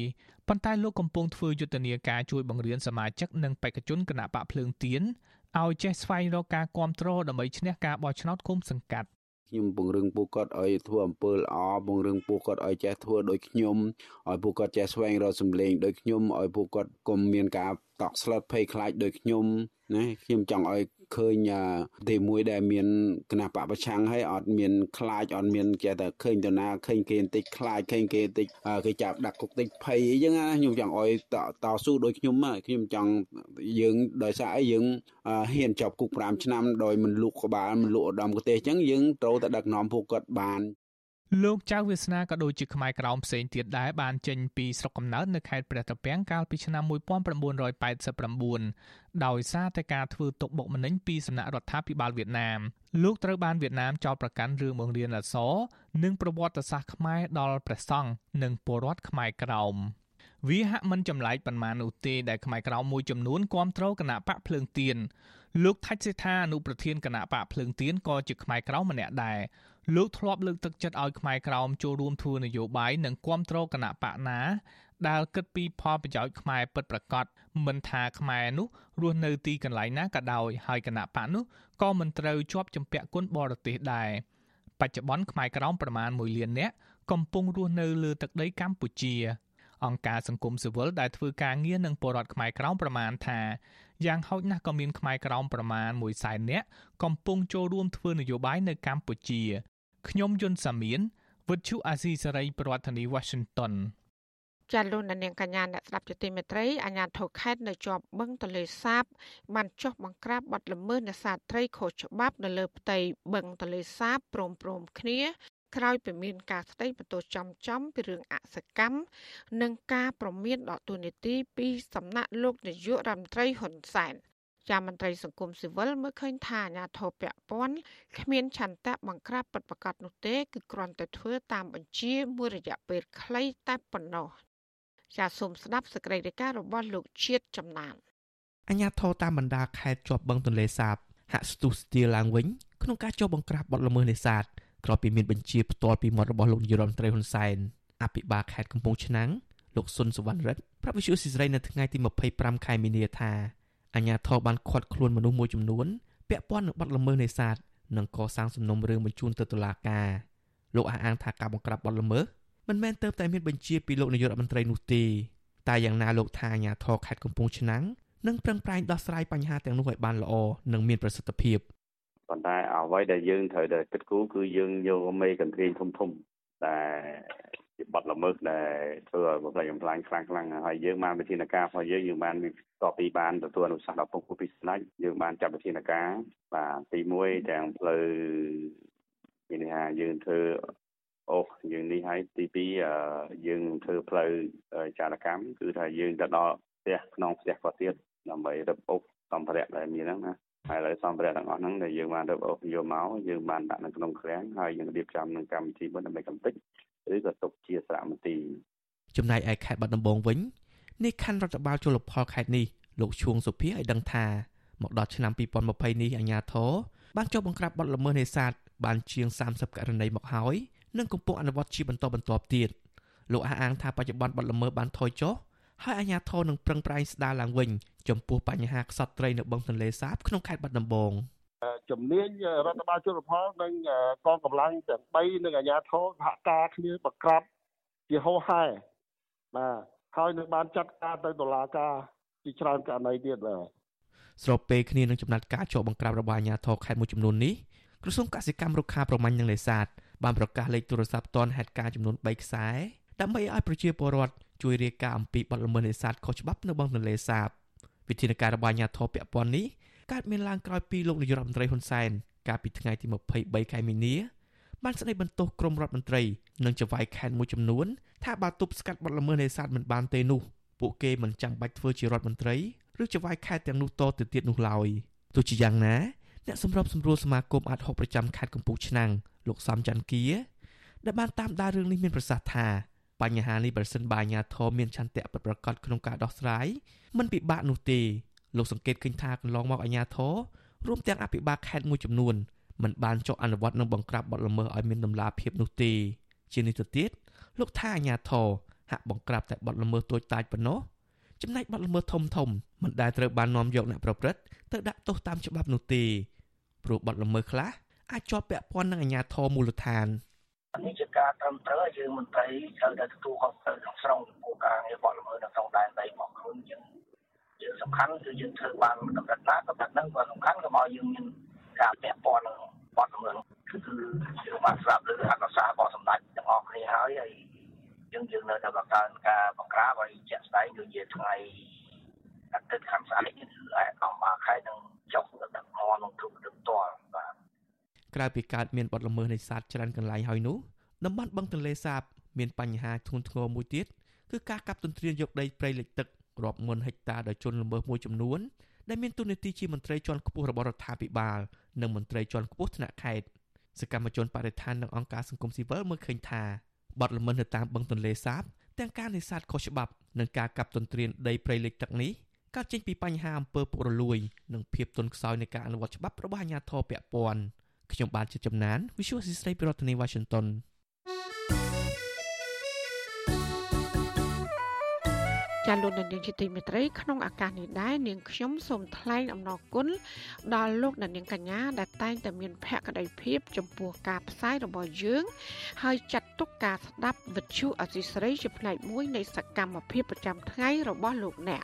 ប៉ុន្តែលោកកំពុងធ្វើយុទ្ធនាការជួយបង្រៀនសមាជិកនិងបេក្ខជនគណៈបកភ្លើងទៀនឲ្យចេះស្វែងរកការគ្រប់គ្រងដើម្បីឈ្នះការបោះឆ្នោតឃុំសង្កាត់ខ្ញុំពង្រឹងពួកគាត់ឲ្យធ្វើអំពើល្អពង្រឹងពួកគាត់ឲ្យចេះធ្វើដូចខ្ញុំឲ្យពួកគាត់ចេះស្វែងរកសម្លេងដូចខ្ញុំឲ្យពួកគាត់កុំមានការតក់ស្លុតភ័យខ្លាចដូចខ្ញុំ ណាខ្ញុំចង់ឲ្យឃើញទីមួយដែលមានគណៈបពប្រឆាំងហើយអត់មានខ្លាចអត់មានចេះតែឃើញទៅណាឃើញគេបន្តិចខ្លាចឃើញគេបន្តិចគេចាប់ដាក់គុកតិចភ័យអីចឹងណាខ្ញុំចង់ឲ្យតស៊ូដូចខ្ញុំខ្ញុំចង់យើងដោយសារអីយើងហ៊ានជាប់គុក5ឆ្នាំដោយមិនលូកក្បាលមិនលូកឧត្តមប្រទេសចឹងយើងត្រូវតែដឹកនាំពួកគាត់បាន លោកចៅវាសនាក៏ដូចជាខ្មែរក្រោមផ្សេងទៀតដែរបានចេញពីស្រុកកំណើតនៅខេត្តព្រះត្រពាំងកាលពីឆ្នាំ1989ដោយសារតែការធ្វើទុកបុកម្នេញពីសំណាក់រដ្ឋាភិបាលវៀតណាមលោកត្រូវបានវៀតណាមចោទប្រកាន់រឿងបង្រៀនអក្សរនិងប្រវត្តិសាស្ត្រខ្មែរដល់ព្រះសង្ឃនិងពលរដ្ឋខ្មែរក្រោមវាហាក់មិនចម្លែកប៉ុន្មាននោះទេដែលខ្មែរក្រោមមួយចំនួនគ្រប់គ្រងគណៈបកភ្លើងទៀនលោកថាច់សេដ្ឋាអនុប្រធានគណៈបកភ្លើងទៀនក៏ជាខ្មែរក្រោមម្នាក់ដែរលោកធ្លាប់លើកទឹកចិត្តឲ្យខ្មែរក្រោមចូលរួមធ្វើនយោបាយនិងគ្រប់គ្រងគណៈបកណាដែលគិតពីផលប្រយោជន៍ខ្មែរពិតប្រាកដមិនថាខ្មែរនោះរស់នៅទីកន្លែងណាក៏ដោយហើយគណៈបកនោះក៏មិនត្រូវជាប់ជំពាក់គុណបរទេសដែរបច្ចុប្បន្នខ្មែរក្រោមប្រមាណ1លាននាក់កំពុងរស់នៅលើទឹកដីកម្ពុជា អង្គការសង្គមស៊ីវិលដែលធ្វើការងារនឹងពលរដ្ឋខ្មែរក្រោមប្រមាណថាយ៉ាងហោចណាស់ក៏មានខ្មែរក្រោមប្រមាណ1សែននាក់កំពុងចូលរួមធ្វើនយោបាយនៅកម្ពុជាខ្ញុំយុនសាមៀនវិទ្យុអាស៊ីសេរីប្រធានាធិបតី Washington ចាលោកនាងកញ្ញាអ្នកស្ដាប់ជាទីមេត្រីអាញាធរខេត្តនៅជាប់បឹងទលេសាបបានចុះបង្ក្រាបបាត់ល្មើសនេសាទត្រីខុសច្បាប់នៅលើផ្ទៃបឹងទលេសាបព្រមព្រមគ្នា ក្រោយពីមានការស្ដីបន្ទោសចំចំពីរឿងអសកម្មនិងការប្រមានដកទូនីតិពីសំណាក់លោកនាយករដ្ឋមន្ត្រីហ៊ុនសែនជាមន្ត្រីសង្គមស៊ីវិលមើលឃើញថាអាញាធរពពាន់គ្មានឆន្ទៈបង្ក្រាបពិតប្រាកដនោះទេគឺគ្រាន់តែធ្វើតាមបញ្ជាមួយរយៈពេលខ្លីតែប៉ុណ្ណោះចាសសូមស្ដាប់សេចក្តីរាយការណ៍របស់លោកជាតិចំណានអញ្ញាធរតាមបណ្ដាខេត្តជាប់បឹងទន្លេសាបហាក់ស្ទុះស្ទាលឡើងវិញក្នុងការចុះបង្ក្រាបបទល្មើសនេសាទ ក្រោយពីមានបញ្ជាផ្ទាល់ពីមាត់របស់លោកនាយរដ្ឋមន្ត្រីហ៊ុនសែនអភិបាលខេត្តកំពង់ឆ្នាំងលោកសុនសវណ្ណរិទ្ធប្រាប់វិទ្យុស៊ីស្រីនៅថ្ងៃទី25ខែមីនាថាអាញាធរបានឃាត់ខ្លួនមនុស្សមួយចំនួនពាក់ព័ន្ធនឹងបទល្មើសនេសាទនិងកសាងសំណុំរឿងបញ្ជូនទៅតុលាការលោកអះអាងថាការបង្ក្រាបបទល្មើសមិនមែនទៅតែមានបញ្ជាពីលោកនាយករដ្ឋមន្ត្រីនោះទេតែយ៉ាងណាលោកថាអាញាធរខេត្តកំពង់ឆ្នាំងនឹងប្រឹងប្រែងដោះស្រាយបញ្ហាទាំងនោះឲ្យបានល្អនិងមានប្រសិទ្ធភាព ប៉ុន្តែអ្វីដែលយើងត្រូវតែគិតគូរគឺយើងយកមេកន្ទ្រៀងធំធំតែជាបទល្មើសដែលធ្វើឲ្យបំផ្លិចបំផ្លាញខ្លាំងខ្លាំងហើយយើងបានវិធានការរបស់យើងយើងបានតពីបានទទួលអនុសាសន៍ដល់ពុកពីស្ដេចយើងបានចាត់វិធានការបាទទី1ទាំងផ្លូវមានថាយើងធ្វើអូយើងនេះហើយទី2យើងធ្វើផ្លូវចារកម្មគឺថាយើងទៅដល់ផ្ទះក្នុងផ្ទះគាត់ទៀតដើម្បីរឹបអូសសម្ភារៈដែលមានហ្នឹងណា ហើយឥឡូវសម្ភារៈទាំងអស់ហ្នឹងដែលយើងបានរឹបអូសយកមកយើងបានដាក់នៅក្នុងឃ្លាំងហើយយើងរៀបចំនឹងកម្មវិធីមួយដើម្បីកំទេចឬក៏ទុកជាសារមន្ទីរចំណែកឯខេត្តបាត់ដំបងវិញនៃខណ្ឌរដ្ឋបាលជលផលខេត្តនេះលោកឈួងសុភាឲ្យដឹងថាមកដល់ឆ្នាំ2020នេះអាជ្ញាធរបានចុះបង្ក្រាបបទល្មើសនេសាទបានជាង30ករណីមកហើយនិងកំពុងអនុវត្តជាបន្តបន្ទាប់ទៀតលោកអះអាងថាបច្ចុប្បន្នបទល្មើសបានថយចុះហើយអាជ្ញាធរនឹងប្រឹងប្រែងស្ដារឡើងវិញ ចំពោះបញ្ហាខ្សត់ត្រីនៅបឹងទន្លេសាបក្នុងខេត្តបាត់ដំបងជំនាញរដ្ឋបាលជលផលនិងកងកម្លាំងទាំង3និងអាជ្ញាធរសហការគ្នាបង្ក្រាបជាហោហែបាទហើយនឹងបានចាត់ការទៅតុលាការជាច្រើនករណីទៀតបាទស្របពេលគ្នានឹងចំណាត់ការជាប់បង្ក្រាបរបស់អាជ្ញាធរខេត្តមួយចំនួននេះក្រសួងកសិកម្មរុក្ខាប្រមាញ់និងនេសាទបានប្រកាសលេខទូរស័ព្ទទាន់ហេតុការចំនួន3ខ្សែដើម្បីឲ្យប្រជាពលរដ្ឋជួយរាយការណ៍អំពីបទល្មើសនេសាទខុសច្បាប់នៅបឹងទន្លេសាប វិធានការរបស់អាជ្ញាធរពាក់ព័ន្ធនេះកើតមានឡើងក្រោយពីលោកនាយករដ្ឋមន្ត្រីហ៊ុនសែនកាលពីថ្ងៃទី23ខែមីនាបានស្ដីបន្ទោសក្រមរដ្ឋមន្ត្រីនិងចៅហ្វាយខេត្តមួយចំនួនថាបើទប់ស្កាត់បទល្មើសនេសាទមិនបានទេនោះពួកគេមិនចាំបាច់ធ្វើជារដ្ឋមន្ត្រីឬចៅហ្វាយខេត្តទាំងនោះតទៅទៀតនោះឡើយទោះជាយ៉ាងណាអ្នកសម្របសម្រួលសមាគមអាត6ប្រចាំខេត្តកំពង់ឆ្នាំងលោកសំច័ន្ទគាដែលបានតាមដានរឿងនេះមានប្រសាសន៍ថា បញ្ហានេះប្រសិនបើអាជ្ញាធរមានឆន្ទៈពិតប្រាកដក្នុងការដោះស្រាយមិនពិបាកនោះទេលោកសង្កេតឃើញថាកន្លងមកអាជ្ញាធររួមទាំងអភិបាលខេត្តមួយចំនួនមិនបានចុះអនុវត្តនិងបង្ក្រាបបទល្មើសឲ្យមានដំណាភាពនោះទេជានេះទៅទៀតលោកថាអាជ្ញាធរហាក់បង្ក្រាបតែបទល្មើសតូចតាចប៉ុណ្ណោះចំណែកបទល្មើសធំធំមិនដែលត្រូវបាននាំយកអ្នកប្រព្រឹត្តទៅដាក់ទោសតាមច្បាប់នោះទេព្រោះបទល្មើសខ្លះអាចជាប់ពាក់ព័ន្ធនឹងអាជ្ញាធរមូលដ្ឋាន នេះជាការត្រឹមត្រូវយើងមន្ត្រីត្រូវតែទទួលខុសត្រូវក្នុងស្រុងចំពោះការងារបទល្មើសនៅក្នុងដែនដីរបស់ខ្លួនយើងយើងសំខាន់គឺយើងធ្វើបានកម្រិតណាកម្រិតហ្នឹងក៏សំខាន់ក៏មកយើងមានការពាក់ព័ន្ធនឹងបទល្មើសគឺគឺយើងបានស្រាប់លើអក្សរសាស្ត្ររបស់សម្ដេចទាំងអស់គ្នាហើយហើយយើងយើងនៅតែបង្កើនការបង្ក្រាបឲ្យជាក់ស្ដែងដូចជាថ្ងៃអាទិត្យខាងស្អែកគឺអង្គការខេត្តនឹងចុះទៅដឹកនាំនឹងទូទៅផ្ទាល់បាទ ក្រៅពីកើតមានបទល្មើសនេសាទច្រើនកន្លែងហើយនោះតំបន់បឹងទន្លេសាប មានបញ្ហាធ្ងន់ធ្ងរមួយទៀតគឺការកាប់ទន្ទ្រានយកដីព្រៃលិចទឹករាប់ម៉ឺនហិកតាដោយជនល្មើសមួយចំនួនដែលមានទូនាទីជាមន្ត្រីជាន់ខ្ពស់របស់រដ្ឋាភិបាលនិងមន្ត្រីជាន់ខ្ពស់ថ្នាក់ខេត្តសកម្មជនបរិស្ថាននិងអង្គការសង្គមស៊ីវិលមើលឃើញថាបទល្មើសនៅតាមបឹងទន្លេសាបទាំងការនេសាទខុសច្បាប់និងការកាប់ទន្ទ្រានដីព្រៃលិចទឹកនេះកើតចេញពីបញ្ហាអំពើពុករលួយ និងភាពទន់ខ្សោយនៃការអនុវត្តច្បាប់របស់អាជ្ញាធរពាក់ព័ន្ធ ខ្ញុំបានជាចំណាន Visual Assisray ពីរដ្ឋធានី Washington ចាលោកនាងជាទីមេត្រីក្នុងឱកាសនេះដែរនាងខ្ញុំសូមថ្លែងអំណរគុណដល់លោកនាងកញ្ញាដែលតែងតែមានភក្ដីភាពចំពោះការផ្សាយរបស់យើង ហើយចាត់ទុកការស្ដាប់វិទ្យុអសីស្រីជាផ្នែកមួយនៃសកម្មភាពប្រចាំថ្ងៃរបស់លោកអ្នក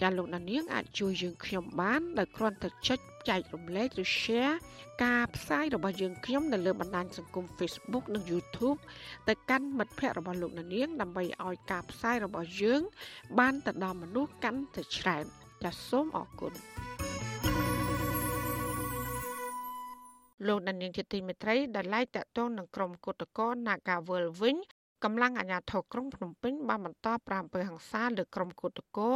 ចាលោកណានៀងអាចជួយយើងខ្ញុំបានដោយគ្រាន់តែចុចចែករំលែកឬ share ការផ្សាយរបស់យើងខ្ញុំនៅលើបណ្ដាញសង្គម Facebook និង YouTube ទៅកាន់មិត្តភ័ក្តិរបស់លោកណានៀងដើម្បីឲ្យការផ្សាយរបស់យើង បានទៅដល់មនុស្សកាន់តែច្រើនចាសសូមអរគុណលោកដានៀងជាទីមេត្រីដែលឡាយតាក់ទងនឹងក្រុមគុតកោ Nagawal វិញកម្លាំងអាជ្ញាធរក្រុងភ្នំពេញបានបន្តប្រាំអំពើហិង្សាលើក្រុមគុតកោ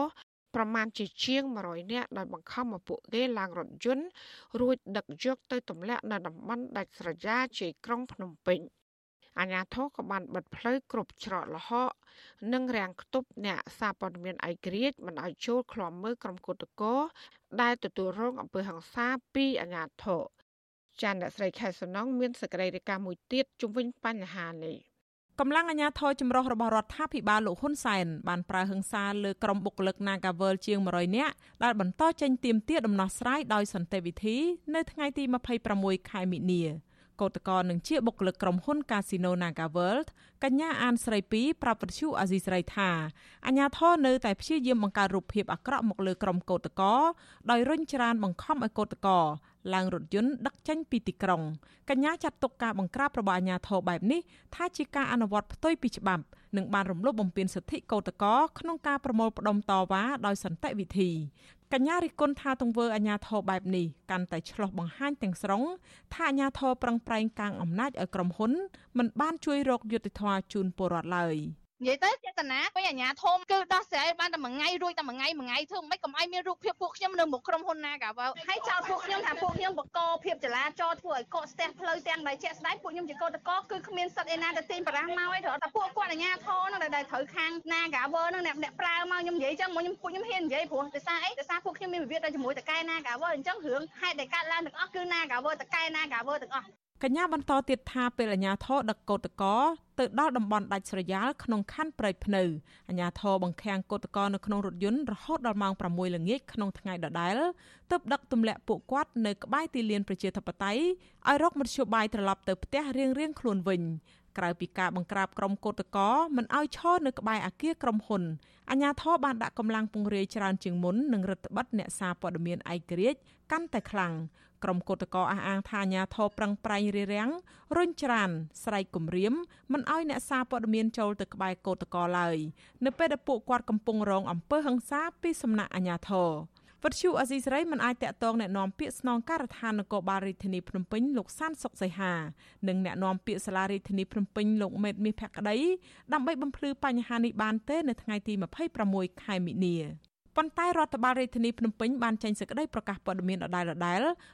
ប្រមាណជាជាង100នាក់ដោយបង្ខំឲ្យពួកគេឡើងរថយន្តរួចដឹកយកទៅទម្លាក់នៅតំបន់ដាច់ស្រយាលជ័យក្រុងភ្នំពេញអាជ្ញាធរក៏បានបិទផ្លូវគ្រប់ច្រកល្ហកនិងរាំងខ្ទប់អ្នកសារព័ត៌មានឯករាជ្យមិនឲ្យចូលឃ្លាំមើលក្រុមគឧតកោដែលទទួលរងអំពើហិង្សាពីអាជ្ញាធរចានអ្នកស្រីខែសំណងមានសេចក្តីរាយការណ៍មួយទៀតជំវិញបញ្ហានេះ កម្លាំងអាជ្ញាធរចម្រុះរបស់រដ្ឋាភិបាលលោកហ៊ុនសែនបានប្រើហិង្សាលើក្រុមបុគ្គលិក Nagavel ជាង100នាក់ដែលបន្តចេញទាមទារដំណោះស្រាយដោយសន្តិវិធីនៅថ្ងៃទី26ខែមិនិនាកោតកោនឹងជាបុគ្គលិកក្រុមហ៊ុន Casino Naga World កញ្ញាអានស្រី2ប្រាប់វិទ្យុអាស៊ីស្រីថាអាញាធរនៅតែព្យាយាមបង្កើតរូបភាពអាក្រក់មកលើក្រុមកោតកោដោយរុញច្រានបង្ខំឲ្យកោតកោ ឡើងរថយន្តដឹកចេញពីទីក្រុងកញ្ញាចាត់ទុកការបង្ក្រាបរបស់អាញាធរបែបនេះថាជាការអនុវត្តផ្ទុយពីច្បាប់និងបានរំលោភបំពានសិទ្ធិកោតកោក្នុងការប្រមូលផ្ដុំតវ៉ាដោយសន្តិវិធីកញ្ញារិគុណថាទង្វើអាញាធរបែបនេះកាន់តែឆ្លោះបង្ហាញទាំងស្រុងថាអាញាធរប្រឹងប្រែងកាងអំណាចឲ្យក្រុមហ៊ុនមិនបានជួយរកយុត្តិធម៌ជូនពលរដ្ឋឡើយ។ និយាយទៅចេតនាពីអាញាធមគឺដោះស្រាយបានតែមួយថ្ងៃរួចតែមួយថ្ងៃមួយថ្ងៃធ្វើមិនកុំឲ្យមានរូបភាពពួកខ្ញុំនៅមុខក្រុមហ៊ុនណាកាវហើយចោទពួកខ្ញុំថាពួកខ្ញុំបកកភាពចលាចរធ្វើឲ្យកកស្ទះផ្លូវទាំងដែលជាក់ស្ដែងពួកខ្ញុំជាកោតកគឺគ្មានសិទ្ធិឯណាទៅទាញបារាំងមកឯងត្រូវតែពួកគាត់អាញាធមហ្នឹងដែលត្រូវខាងណាកាវហ្នឹងអ្នកអ្នកប្រើមកខ្ញុំនិយាយចឹងមកខ្ញុំពួកខ្ញុំហ៊ាននិយាយព្រោះដោយសារអីដោយសារពួកខ្ញុំមានវិវាទទៅជាមួយតកែណាកាវអញ្ចឹងរឿងហេតុដែលកើតឡើងទាំងអស់គឺណាកាវតកែណាកាវទាំងអស់ កញ្ញាបន្តទៀតថាពេលអាញាធរដឹកកោតកោទៅដល់តំបន់ដាច់ស្រយាលក្នុងខណ្ឌព្រែកភ្នៅអាញាធរបង្ខាំងកោតកោនៅក្នុងរថយន្តរហូតដល់ម៉ោង6ល្ងាចក្នុងថ្ងៃដដែលទើបដឹកទម្លាក់ពួកគាត់នៅក្បែរទីលានប្រជាធិបតេយ្យឲ្យរកមធ្យោបាយត្រឡប់ទៅផ្ទះរៀងៗខ្លួនវិញក្រៅពីការបង្ក្រាបក្រុមកោតកោមិនឲ្យឈរនៅក្បែរអគារក្រុមហ៊ុនអាជ្ញាធរបានដាក់កម្លាំងពង្រាយច្រើនជាងមុននិងរដ្ឋបတ်អ្នកសារព័ត៌មានឯករាជ្យកាន់តែខ្លាំងក្រុមកោតក្រអះអាងថាអាញាធរប្រឹងប្រែងរារាំងរុញច្រានស្រែកគំរាមមិនឲ្យអ្នកសារព័ត៌មានចូលទៅក្បែរកោតក្រឡើយនៅពេលដែលពួកគាត់កំពុងរងអំពើហិង្សាពីសំណាក់អាញាធរ វត្តឈូអេស៊ីសរ៉ៃមិនអាចតាក់ទងแนะនាំពាក្យស្នងការដ្ឋាននគរបាលរាជធានីភ្នំពេញលោកសានសុកសីហានិងแนะនាំពាក្យសាលារាជធានីភ្នំពេញលោកមេតមាសភក្តីដើម្បីបំភ្លឺបញ្ហានេះបានទេនៅថ្ងៃទី26ខែមិនិនា ប៉ុន្តែរដ្ឋបាលរាជធានីភ្នំពេញបានចេញសេចក្តីប្រកាសព័ត៌មានដដែលៗ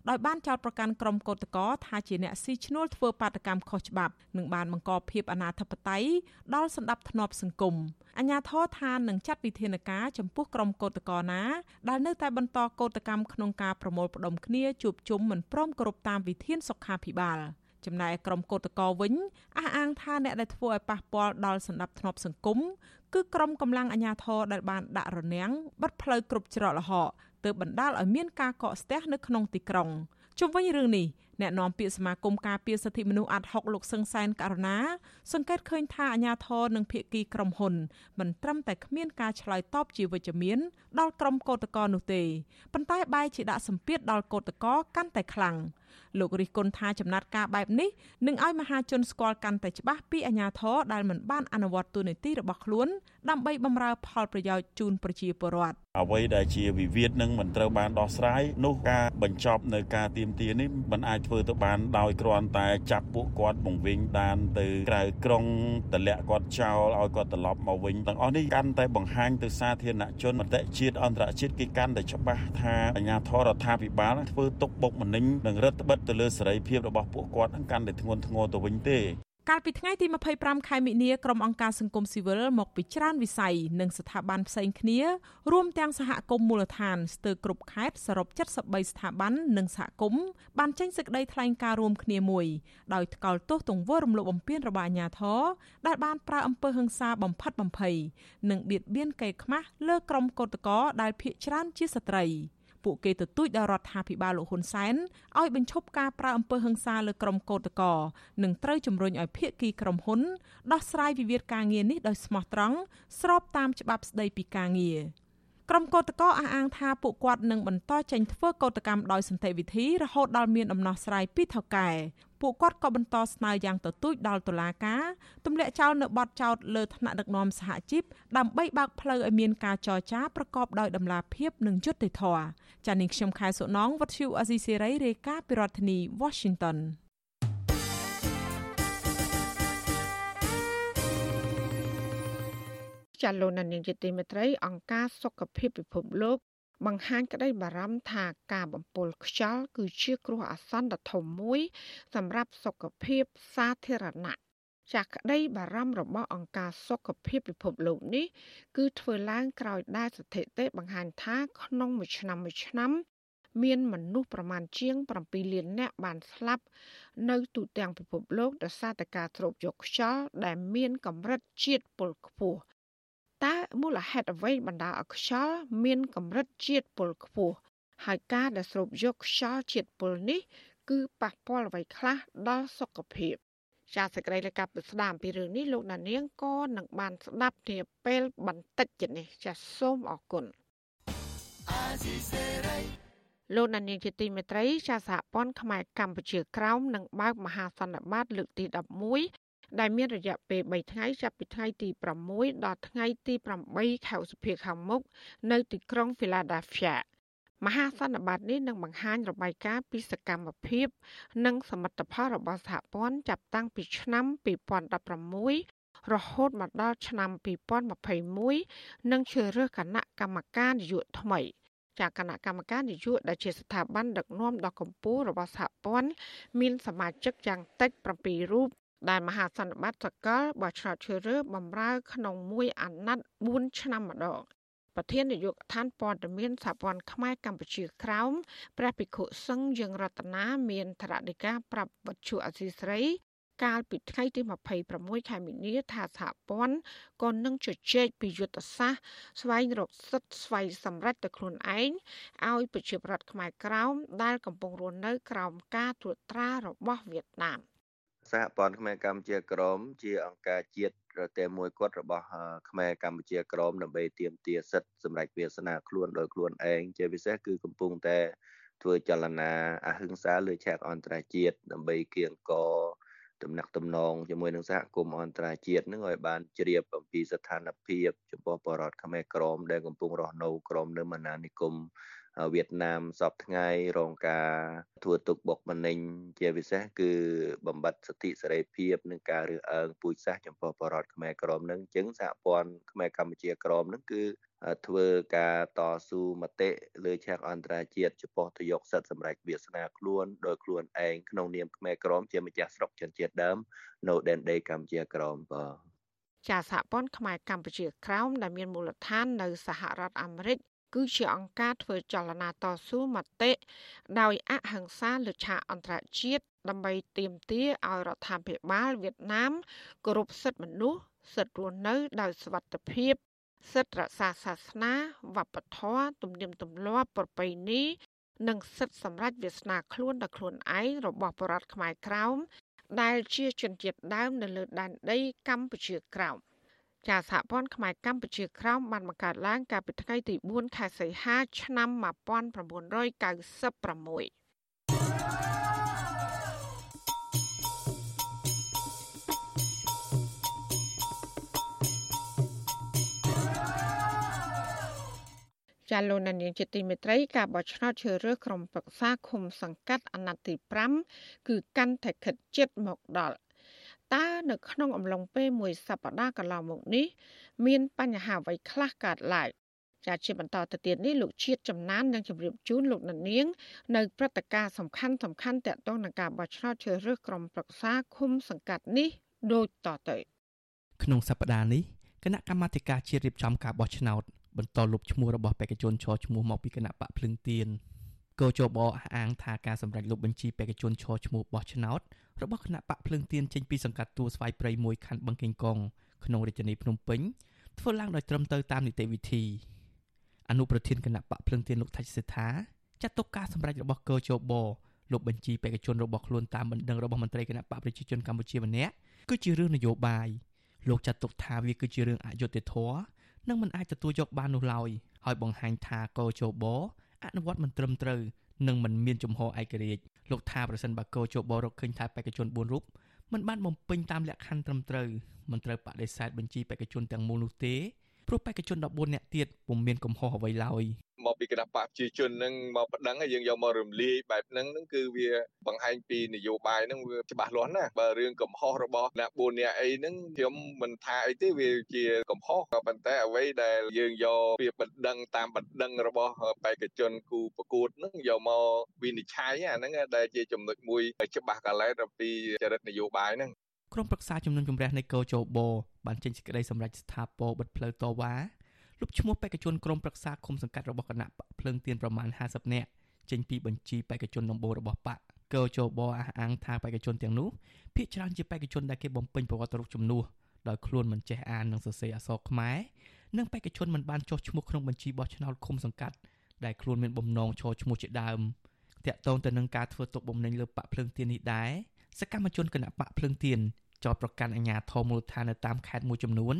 ដោយបានចោទប្រកាន់ក្រុមកោតក្រថាជាអ្នកស៊ីឈ្នួលធ្វើបាតកម្មខុសច្បាប់និងបានបង្កភាពអនាធិបតេយ្យដល់សន្តិភាពសង្គមអញ្ញាធរថានឹងចាត់វិធានការចំពោះក្រុមកោតក្រណាដែលនៅតែបន្តកោតកម្មក្នុងការប្រមូលផ្ដុំគ្នាជួបជុំមិនព្រមគោរពតាមវិធានសុខាភិបាល ចំណែកក្រុមកោតក្រវិញអះអាងថាអ្នកដែលធ្វើឲ្យប៉ះពាល់ដល់សន្តិភាពសង្គមគឺក្រុមកម្លាំងអាជ្ញាធរដែលបានដាក់រនាំងបិទផ្លូវគ្រប់ច្រកល្ហកទើបបណ្ដាលឲ្យមានការកកស្ទះនៅក្នុងទីក្រុងជុំវិញរឿងនេះ អ្នកនាំពាក្យសមាគមការពារសិទ្ធិមនុស្សអាត់ហុកលោកសឹងសែនករណាសង្កេតឃើញថាអាញាធរនិងភៀកគីក្រុមហ៊ុនមិនត្រឹមតែគ្មានការឆ្លើយតបជាវិជ្ជមានដល់ក្រុមកោតក្រនោះទេប៉ុន្តែបែរជាដាក់សម្ពាធដល់កោតក្រកាន់តែខ្លាំង។លោករិះគន់ថាចំណាត់ការបែបនេះនឹងឲ្យមហាជនស្គាល់កាន់តែច្បាស់ពីអាញាធរដែលមិនបានអនុវត្តទូនីតិរបស់ខ្លួនដើម្បីបម្រើផលប្រយោជន៍ជូនប្រជាពលរដ្ឋអ្វីដែលជាវិវាទនឹងមិនត្រូវបានដោះស្រាយនោះការបញ្ចប់នៅការទៀមទានេះមិនអាចធ្វើទៅបានដោយគ្រាន់តែចាប់ពួកគាត់បង្វិញដានទៅក្រៅក្រុងតម្លាក់គាត់ចោលឲ្យគាត់ត្រឡប់មកវិញទាំងអស់នេះកាន់តែបង្ហាញទៅសាធារណជនមតិជាតិអន្តរជាតិគេកាន់តែច្បាស់ថាអាញាធររដ្ឋាភិបាលធ្វើទុកបុកម្នេញនិងរដ្ឋបិទទៅលើសេរីភាពរបស់ពួកគាត់នឹងកាន់តែធ្ងន់ធ្ងរទៅវិញទេ កាលពីថ្ងៃទី25ខែមិនិនាក្រុមអង្គការសង្គមស៊ីវិលមកពីច្រើនវិស័យនិងស្ថាប័នផ្សេងគ្នារួមទាំងសហគមន៍មូលដ្ឋានស្ទើរគ្រប់ខេត្តសរុប73ស្ថាប័ននិងសហគមន៍បានចេញសេចក្តីថ្លែងការណ៍រួមគ្នាមួយដោយថ្កោលទោសទង្វើរំលោភបំពានរបស់អាជ្ញាធរដែលបានប្រើអំពើហិង្សាបំផិតបំភ័យនិងបៀតបៀនកេរ្តិ៍ខ្មាស់លើក្រុមកោតក្រដែលភ ieck ច្រើនជាស្ត្រី។ ពួកគេទទូចដល់រដ្ឋាភិបាលលោកហ៊ុនសែនឲ្យបញ្ឈប់ការប្រើអំពើហិង្សាលើក្រុមកោតក្រនិងត្រូវជំរុញឲ្យភាគីក្រុមហ៊ុនដោះស្រាយវិវាទការងារនេះដោយស្មោះត្រង់ស្របតាមច្បាប់ស្តីពីការងារ ក្រុមកោតក្រអះអាងថាពួកគាត់នឹងបន្តចេញធ្វើកោតកម្មដោយសន្តិវិធីរហូតដល់មានដំណោះស្រាយពីថៅកែពួកគាត់ក៏បន្តស្នើយ៉ាងទទូចដល់តុលាការទម្លាក់ចោលនៅបទចោទលើថ្នាក់ដឹកនាំសហជីពដើម្បីបើកផ្លូវឲ្យមានការចរចាប្រកបដោយតម្លាភាពនិងយុត្តិធម៌ចា៎នាងខ្ញុំខែសុណងវັດឈូអេស៊ីសេរីរាយការណ៍ពីរដ្ឋធានី Washington ចាលោកនាងជាទីមេត្រីអង្គការសុខភាពពិភពលោក បង្ហាញក្តីបារម្ភថាការបំពុលខ្យល់គឺជាគ្រោះអាសន្នដ៏ធំមួយ សម្រាប់សុខភាពសាធារណៈចាក់ក្តីបារម្ភរបស់អង្គការសុខភាពពិភពលោកនេះគឺធ្វើឡើងក្រោយដែលស្ថិតិបង្ហាញថាក្នុងមួយឆ្នាំមួយឆ្នាំ មានមនុស្សប្រមាណជាង7លាននាក់បានស្លាប់នៅទូទាំងពិភពលោកដោយសារតែការស្រូបយកខ្យល់ដែលមានកម្រិតជាតិពុលខ្ពស់ តើមូលហេតុអ្វីបណ្ដាលឲ្យខ្យល់មានកម្រិតជាតិពុលខ្ពស់ហើយការដែលស្រូបយកខ្យល់ជាតិពុលនេះ គឺប៉ះពាល់អ្វីខ្លះដល់សុខភាពចាសសេចក្តីរាយការណ៍ពីស្ដាមពីរឿងនេះលោកដានៀងក៏នឹងបានស្ដាប់នាពេលបន្តិចទៀតនេះចាសសូមអរគុណលោកដានៀងជាទីមេត្រី ចាសសហព័ន្ធខ្មែរកម្ពុជាក្រោមនឹងបើកមហាសន្និបាតលើកទី11 ដែលមានរយៈពេល3ថ្ងៃចាប់ពីថ្ងៃទី6ដល់ថ្ងៃទី8ខែឧសភាខាងមុខនៅទីក្រុង Philadelphia មហាសន្និបាតនេះនឹងបង្ហាញរបាយការណ៍ពីសកម្មភាព និងសមិទ្ធផលរបស់សហព័ន្ធចាប់តាំងពីឆ្នាំ2016រហូតមកដល់ឆ្នាំ2021និងជ្រើសរើសគណៈកម្មការនយោបាយថ្មីចាគណៈកម្មការនយោបាយដែលជាស្ថាប័នដឹកនាំដ៏កម្ពូលរបស់សហព័ន្ធមានសមាជិកយ៉ាងតិច7រូប ដែលមហាសន្និបាតសកលបោះឆ្នោតជ្រើសរើសបម្រើក្នុងមួយអាណត្តិ4ឆ្នាំម្ដងប្រធាននាយកដ្ឋានព័ត៌មានសហព័ន្ធខ្មែរកម្ពុជាក្រោមព្រះភិក្ខុសង្ឃយើងរតនាមានធរណីកាប្រាប់វត្ថុអសីស្រី កាលពីថ្ងៃទី26ខែមីនាថាសហព័ន្ធក៏នឹងជជែកពីយុទ្ធសាស្ត្រស្វែងរកសិទ្ធិស្វ័យសម្រេចទៅខ្លួនឯងឲ្យប្រជាប្រដ្ឋខ្មែរក្រោមដែលកំពុងរស់នៅក្រោមការត្រួតត្រារបស់វៀតណាម។ សហព័ន្ធខ្មែរកម្ពុជាក្រមជាអង្គការជាតិតែមួយគត់របស់ខ្មែរកម្ពុជាក្រមដើម្បីទាមទារសិទ្ធិសម្រាប់វាសនាខ្លួនដោយខ្លួនឯងជាពិសេសគឺកំពុងតែធ្វើចលនាអហិង្សាលើឆាកអន្តរជាតិដើម្បីគៀងកទំនាក់ទំនងជាមួយនឹងសហគមន៍អន្តរជាតិនឹងឲ្យបានជ្រាបអំពីស្ថានភាពចំពោះបរតខ្មែរក្រមដែលកំពុងរស់នៅក្រមនៅមហានិគម វៀតណាមសពថ្ងៃរងការធ្វើទុកបុកម្នេញជាពិសេសគឺបំបត្តិសិទ្ធិសេរីភាពនិងការរើសអើងពូជសាសន៍ចំពោះបរតខ្មែរក្រមនឹងអញ្ចឹងសហព័ន្ធខ្មែរកម្ពុជាក្រមនឹងគឺធ្វើការតស៊ូមតិលើឆាកអន្តរជាតិចំពោះទៅយកសិទ្ធិសម្រេចវាសនាខ្លួនដោយខ្លួនឯងក្នុងនាមខ្មែរក្រមជាម្ចាស់ស្រុកជនជាតិដើមនៅដែនដីកម្ពុជាក្រមបាទចាសហព័ន្ធខ្មែរកម្ពុជាក្រោមដែលមានមូលដ្ឋាននៅសហរដ្ឋអាមេរិក គឺជាអង្គការធ្វើចលនាតស៊ូមតិដោយអហិង្សាលើឆាកអន្តរជាតិដើម្បីទាមទារឲ្យរដ្ឋាភិបាលវៀតណាមគោរពសិទ្ធិមនុស្សសិទ្ធិរស់នៅដោយសុវត្ថិភាព សិទ្ធិរក្សាសាសនាវប្បធម៌ទំនៀមទម្លាប់ប្រពៃណីនិងសិទ្ធិសម្រេចវាសនាខ្លួនដល់ខ្លួនឯងរបស់ប្រជារដ្ឋខ្មែរក្រោមដែលជាជនជាតិដើមនៅលើដែនដីកម្ពុជាក្រោម។ ចាសហព័ន្ធខ្មែរកម្ពុជាក្រោមបានបង្កើតឡើងកាលពីថ្ងៃទី4ខែសីហាឆ្នាំ1996ចាលោកនាងជាទីមេត្រីការបោះឆ្នោតជ្រើសរើសក្រុមប្រឹក្សាឃុំសង្កាត់អាណត្តិទី5គឺកាន់តែខិតជិតមកដល់ តើនៅក្នុងអំឡុងពេលមួយសប្តាហ៍កន្លងមកនេះមានបញ្ហាអ្វីខ្លះកើតឡើងចាជាបន្តទៅទៀតនេះលោកជាតិចំណាននឹងជម្រាបជូនលោកនាង នៅព្រឹត្តិការណ៍សំខាន់សំខាន់ទាក់ទងនឹងការបោះឆ្នោតជ្រើសរើសក្រុមប្រឹក្សាឃុំសង្កាត់នេះដូចតទៅក្នុងសប្តាហ៍នេះគណៈកម្មាធិការជាតិរៀបចំការបោះឆ្នោតបន្តលុបឈ្មោះរបស់បេក្ខជនឈរឈ្មោះមកពីគណៈបកភ្លឹងទៀនកោជបអះអាងថាការសម្រេចលុបបញ្ជីបេក្ខជនឈរឈ្មោះបោះឆ្នោត របស់គណៈបកភ្លើងទៀនចេញពីសង្កាត់ទួលស្វាយព្រៃមួយខណ្ឌបឹងកេងកងក្នុងរាជធានីភ្នំពេញធ្វើឡើងដោយត្រឹមត្រូវតាមនីតិវិធីអនុប្រធានគណៈបកភ្លើងទៀនលោកថាច់សេដ្ឋាចាត់ទុកការសម្រេចរបស់កោជបលុបបញ្ជីបេក្ខជនរបស់ខ្លួនតាមបណ្ដឹងរបស់មន្ត្រីគណៈបកប្រជាជនកម្ពុជាម្នាក់គឺជារឿងនយោបាយលោកចាត់ទុកថាវាគឺជារឿងអយុត្តិធម៌និងមិនអាចទទួលយកបាននោះឡើយហើយបង្ហាញថាកោជបអនុវត្តមិនត្រឹមត្រូវនិងមិនមានជំហរឯករាជ្យ លោកថាប្រសិនបើកោជបរកឃើញថាបេក្ខជន4រូបមិនបានបំពេញតាមលក្ខខណ្ឌត្រឹមត្រូវមិនត្រូវបដិសេធបញ្ជីបេក្ខជនទាំងមូលនោះទេ ព្រោះបេក្ខជន14នាក់ទៀតពុំមានកំហុសអ្វីឡើយមកពីគណៈបកប្រជាជននឹងមកប្តឹងយើងយកមករំលាយបែបហ្នឹងហ្នឹងគឺវាបង្ហាញពីនយោបាយហ្នឹងវាច្បាស់លាស់ណាបើរឿងកំហុសរបស់អ្នក4នាក់អីហ្នឹងខ្ញុំមិនថាអីទេវាជាកំហុសក៏ប៉ុន្តែអ្វីដែលយើងយកពីបណ្ដឹងតាមបណ្ដឹងរបស់បេក្ខជនគូប្រកួតហ្នឹងយកមកវិនិច្ឆ័យអាហ្នឹងដែលជាចំណុចមួយច្បាស់កលែតអំពីចរិតនយោបាយហ្នឹង ក្រុមប្រឹក្សាជំនុំជម្រះនៃកោជបបានចេញសេចក្តីសម្រេចស្ថាពរបិទផ្លូវតវ៉ាលុបឈ្មោះបេក្ខជនក្រុមប្រឹក្សាគុំសង្កាត់របស់គណៈបកភ្លើងទៀនប្រមាណ50នាក់ចេញពីបញ្ជីបេក្ខជនដំបូងរបស់បកកោជបអះអាងថាបេក្ខជនទាំងនោះភាគច្រើនជាបេក្ខជនដែលគេបំពេញប្រវត្តិរូបជំនួសដោយខ្លួនមិនចេះអាននិងសរសេរអក្សរខ្មែរនិងបេក្ខជនមិនបានចុះឈ្មោះក្នុងបញ្ជីបោះឆ្នោតឃុំសង្កាត់ដែលខ្លួនមានបំណងឈរឈ្មោះជាដើមតាក់ទងទៅនឹងការធ្វើទុកបុកម្នេញលើបកភ្លើងទៀននេះដែរសកម្មជនគណៈបកភ្លើងទៀន ចោទប្រកាន់អាជ្ញាធរមូលដ្ឋាននៅតាមខេត្តមួយចំនួន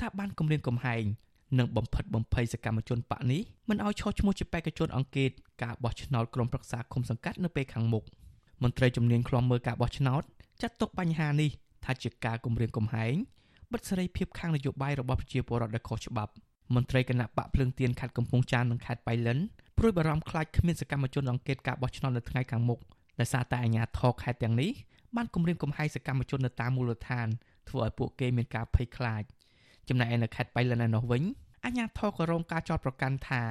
ថាបានគម្រាមកំហែងនិងបំផិតបំភ័យសកម្មជនបកនេះមិនឲ្យឈរឈ្មោះជាបេក្ខជនអង្គការការបោះឆ្នោតក្រុមប្រឹក្សាគុំសង្កាត់នៅពេលខាងមុខមន្ត្រីជំនាញខ្លំមើលការបោះឆ្នោតចាត់ទុកបញ្ហានេះថាជាការគម្រាមកំហែងបិទសេរីភាពខាងនយោបាយរបស់ប្រជាពលរដ្ឋដែលខុសច្បាប់មន្ត្រីគណៈបកភ្លើងទៀនខេត្តកំពង់ចាមនិងខេត្តបៃលិនព្រួយបារម្ភខ្លាចគ្មានសកម្មជនអង្កេតការបោះឆ្នោតនៅថ្ងៃខាងមុខដោយសារតែអាជ្ញាធរខេត្តទាំងនេះ បានគម្រាមកំហែងសកម្មជននៅតាមមូលដ្ឋានធ្វើឲ្យពួកគេមានការភ័យខ្លាចចំណែកឯនៅខេត្តបៃលិនឯនោះវិញអាជ្ញាធរក៏រងការចោទប្រកាន់ថា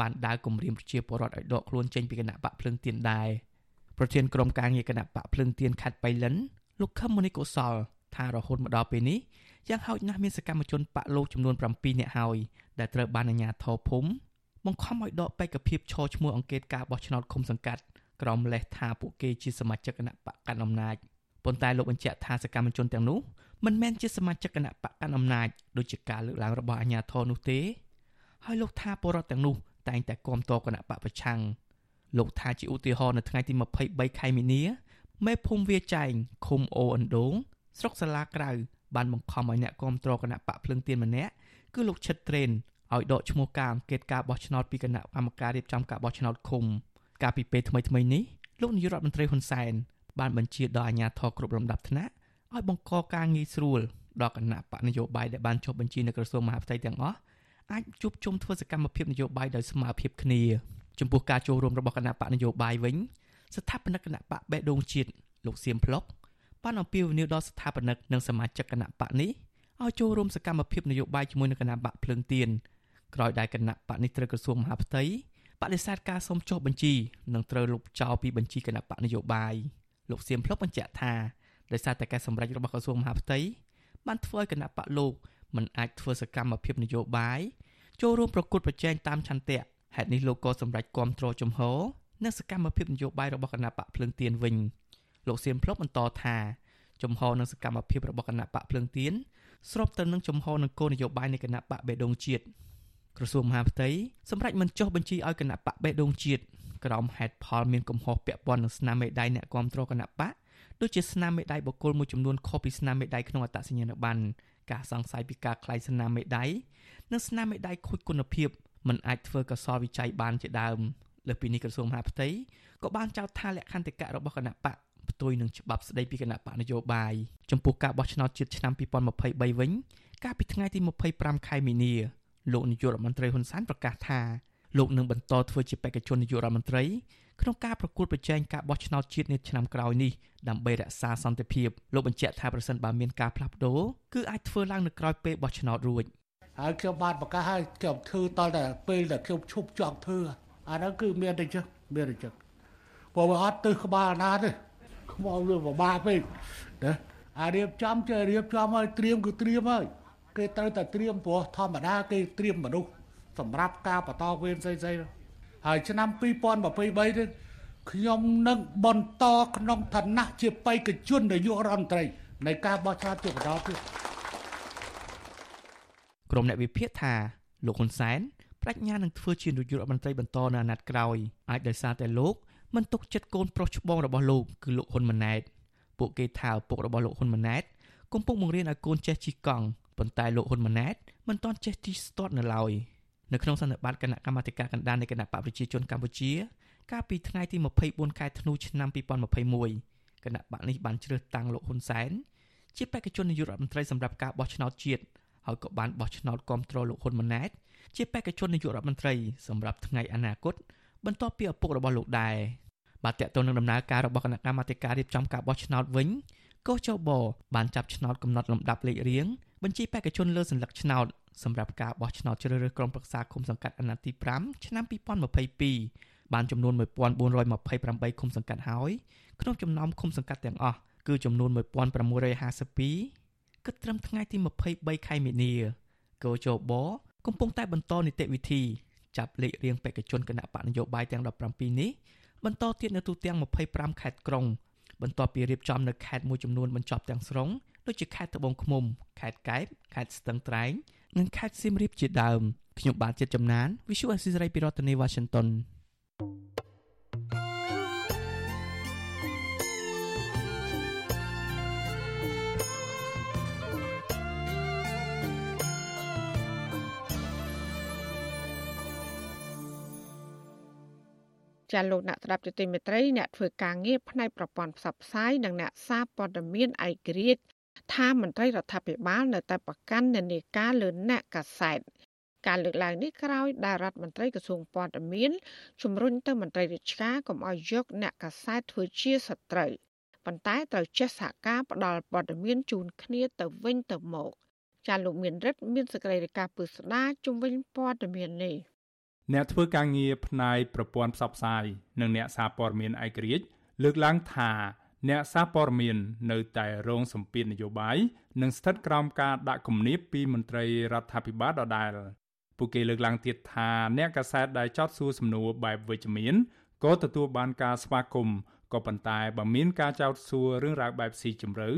បានដើរគំរាមប្រជាពលរដ្ឋឲ្យដកខ្លួនចេញពីគណៈបកភ្លឹងទៀនដែរប្រធានក្រុមការងារគណៈបកភ្លឹងទៀនខេត្តបៃលិនលោកខឹមមនីកុសលថារហូតមកដល់ពេលនេះយ៉ាងហោចណាស់មានសកម្មជនបកលោកចំនួន7នាក់ហើយដែលត្រូវបានអាជ្ញាធរភូមិបង្ខំឲ្យដកបេក្ខភាពឈរឈ្មោះអង្កេតការបោះឆ្នោតឃុំសង្កាត់ក្រោមលេសថាពួកគេជាសមាជិកគណៈបកកាន់អំណាច ប៉ុន្តែលោកបញ្ជាក់ថាសកម្មជនទាំងនោះមិនមែនជាសមាជិកគណៈបកកាន់អំណាចដូចជាការលើកឡើងរបស់អាជ្ញាធរនោះទេ ហើយលោកថាពលរដ្ឋទាំងនោះតែងតែគាំទ្រគណៈបកប្រឆាំងលោកថាជាឧទាហរណ៍នៅថ្ងៃទី23ខែមីនាមេភូមិវាចែងឃុំអូអណ្ដូងស្រុកសាឡាក្រៅបានបង្ខំឲ្យអ្នកគាំទ្រគណៈបកភ្លឹងទៀនម្នាក់គឺលោកឈិតត្រេនឲ្យដកឈ្មោះការអង្កេតការបោះឆ្នោតពីគណៈកម្មការរៀបចំការបោះឆ្នោតឃុំកាលពីពេលថ្មីៗនេះលោកនាយករដ្ឋមន្ត្រីហ៊ុនសែន បានបញ្ជាដល់អាជ្ញាធរគ្រប់លំដាប់ថ្នាក់ឲ្យបង្កការងាយស្រួលដល់គណៈបកនយោបាយដែលបានចុះបញ្ជីនៅក្រសួងមហាផ្ទៃទាំងអស់អាចជួបជុំធ្វើសកម្មភាពនយោបាយដោយស្មើភាពគ្នាចំពោះការចូលរួមរបស់គណៈបកនយោបាយវិញស្ថាបនិកគណៈបកបេះដូងជាតិលោកសៀមផ្លុកបានអំពាវនាវដល់ស្ថាបនិកនិងសមាជិកគណៈបកនេះឲ្យចូលរួមសកម្មភាពនយោបាយជាមួយនឹងគណៈបកភ្លើងទៀនក្រោយដែលគណៈបកនេះត្រូវក្រសួងមហាផ្ទៃបដិសេធការសុំចុះបញ្ជីនិងត្រូវលុបចោលពីបញ្ជីគណៈបកនយោបាយ លោកសៀមភ្លុកបញ្ជាក់ថាដោយសារតែការសម្រេចរបស់ក្រសួងមហាផ្ទៃបានធ្វើឲ្យគណៈបកលោកមិនអាចធ្វើសកម្មភាពនយោបាយចូលរួមប្រកួតប្រជែងតាមឆន្ទៈហេតុនេះលោកក៏សម្រេចគាំទ្រជំហរនិងសកម្មភាពនយោបាយរបស់គណៈបកភ្លើងទៀនវិញលោកសៀមភ្លុកបន្តថាជំហរនិងសកម្មភាពរបស់គណៈបកភ្លើងទៀនស្របទៅនឹងជំហរនិងគោលនយោបាយនៃគណៈបកបេដងជាតិក្រសួងមហាផ្ទៃសម្រាប់មិនចុះបញ្ជីឲ្យគណៈបកបេដងជាតិ ក្រោមហេតុផលមានកំហុសពាក់ព័ន្ធនឹងស្នាមមេដៃអ្នកគ្រប់គ្រងគណៈបកដូចជាស្នាមមេដៃបុគ្គលមួយចំនួនខុសពីស្នាមមេដៃក្នុងអត្តសញ្ញាណប័ណ្ណការសង្ស័យពីការក្លែងស្នាមមេដៃនិងស្នាមមេដៃខូចគុណភាពមិនអាចធ្វើកសោវិច័យបានជាដើមលើពីនេះក្រសួងមហាផ្ទៃក៏បានចោទថាលក្ខន្តិកៈរបស់គណៈបកផ្ទុយនឹងច្បាប់ស្តីពីគណៈបកនយោបាយចំពោះការបោះឆ្នោតជាតិឆ្នាំ2023វិញកាលពីថ្ងៃទី25ខែមីនាលោកនាយករដ្ឋមន្ត្រីហ៊ុនសែនប្រកាសថា លោកនឹងបន្តធ្វើជាបេក្ខជននាយករដ្ឋមន្ត្រីក្នុងការប្រកួតប្រជែងការបោះឆ្នោតជាតិនាឆ្នាំក្រោយនេះដើម្បីរក្សាសន្តិភាពលោកបញ្ជាក់ថាប្រសិនបើមានការផ្លាស់ប្ដូរគឺអាចធ្វើឡើងនៅក្រោយពេលបោះឆ្នោតរួចហើយខ្ញុំបានប្រកាសឲ្យខ្ញុំធ្វើតតែពេលដែលខ្ញុំឈប់ចង់ធ្វើអានោះគឺមានតែចឹងមានតែចឹងព្រោះវាអត់ទិសក្បាលណាទេខ្មោចវាពិបាកពេកណាអារៀបចំចេះរៀបចំឲ្យត្រៀមគឺត្រៀមហើយគេត្រូវតែត្រៀមព្រោះធម្មតាគេត្រៀមមនុស្ស សម្រាប់ការបន្តវេនផ្សេងៗហើយឆ្នាំ2023នេះខ្ញុំនឹងបន្តក្នុងឋានៈជាបេក្ខជននាយករដ្ឋមន្ត្រីនៃការបោះឆ្នោតជាបន្តទៀតក្រុមអ្នកវិភាគថាលោកហ៊ុនសែនប្រាជ្ញានឹងធ្វើជានាយករដ្ឋមន្ត្រីបន្តនៅអាណត្តិក្រោយអាចដោយសារតែលោកមិនទុកចិត្តកូនប្រុសច្បងរបស់លោកគឺលោកហ៊ុនម៉ាណែតពួកគេថាឪពុករបស់លោកហ៊ុនម៉ាណែតកំពុងបង្រៀនឲ្យកូនចេះជិះកង់ប៉ុន្តែលោកហ៊ុនម៉ាណែតមិនទាន់ចេះជិះស្ទាត់នៅឡើយ នៅក្នុងសន្និបាតគណៈកម្មាធិការកណ្ដាលនៃគណៈបកប្រជាជនកម្ពុជា កាលពីថ្ងៃទី24ខែធ្នូឆ្នាំ2021គណៈបកនេះបានជ្រើសតាំងលោកហ៊ុនសែនជាបេក្ខជននាយករដ្ឋមន្ត្រីសម្រាប់ការបោះឆ្នោតជាតិហើយក៏បានបោះឆ្នោតគ្រប់គ្រងលោកហ៊ុនម៉ាណែតជាបេក្ខជននាយករដ្ឋមន្ត្រីសម្រាប់ថ្ងៃអនាគតបន្ទាប់ពីឪពុករបស់លោកដែរបាទតកតនឹងដំណើរការរបស់គណៈកម្មាធិការរៀបចំការបោះឆ្នោតវិញកោះចៅបបានចាប់ឆ្នោតកំណត់លំដាប់លេខរៀងបញ្ជីបេក្ខជនលើសញ្ញាឆ្នោត សម្រាប់ការបោះឆ្នោតជ្រើសរើសក្រុមប្រឹក្សាគុំសង្កាត់អាណត្តិទី5ឆ្នាំ2022បានចំនួន1428ឃុំសង្កាត់ហើយក្នុងចំណោមឃុំសង្កាត់ទាំងអស់គឺចំនួន1652គិតត្រឹមថ្ងៃទី23ខែមីនាកោចបកំពុងតែបន្តនីតិវិធីចាប់លេខរៀងបេក្ខជនគណៈបកនយោបាយទាំង17នេះបន្តទៀតនៅទូទាំង25ខេត្តក្រុងបន្ទាប់ពីរៀបចំនៅខេត្តមួយចំនួនបញ្ចប់ទាំងស្រុងដូចជាខេត្តត្បូងឃ្មុំខេត្តកែបខេត្តស្ទឹងត្រែង និងខេត្តសៀមរាបជាដើមខ្ញុំបាទចិត្តចំណាន Visual Assisray ពីរដ្ឋធានី Washington ចាលោកអ្នកស្ដាប់ទតិមេត្រីអ្នកធ្វើការងារផ្នែកប្រព័ន្ធផ្សព្វផ្សាយនិងអ្នកសារព័ត៌មានឯករាជ្យ ថាមន្ត្រីរដ្ឋាភិបាលនៅតែប្រកាន់និន្នាការលើអ្នកកាសែតការលើកឡើងនេះក្រោយដែលរដ្ឋមន្ត្រីក្រសួងព័ត៌មានជំរុញទៅមន្ត្រីរាជការកុំឲ្យយកអ្នកកាសែតធ្វើជាសត្រូវប៉ុន្តែត្រូវចេះសហការផ្ដល់ព័ត៌មានជូនគ្នាទៅវិញទៅមកចាលោកមានរិទ្ធមានសេចក្តីរាយការណ៍ពឹស្ដាជំវិញព័ត៌មាននេះអ្នកធ្វើការងារផ្នែកប្រព័ន្ធផ្សព្វផ្សាយនិងអ្នកសារព័ត៌មានឯករាជ្យលើកឡើងថា អ្នកសារព័ត៌មាននៅតែរងសម្ពាធនយោបាយនិងស្ថិតក្រោមការដាក់គំនាបពីមន្ត្រីរដ្ឋាភិបាលដដែលពួកគេលើកឡើងទៀតថាអ្នកកាសែតដែលចោទសួរសំណួរបែបវិជ្ជមានក៏ទទួលបានការស្វាគមន៍ក៏ប៉ុន្តែបើមានការចោទសួររឿងរ៉ាវបែបស៊ីជម្រៅ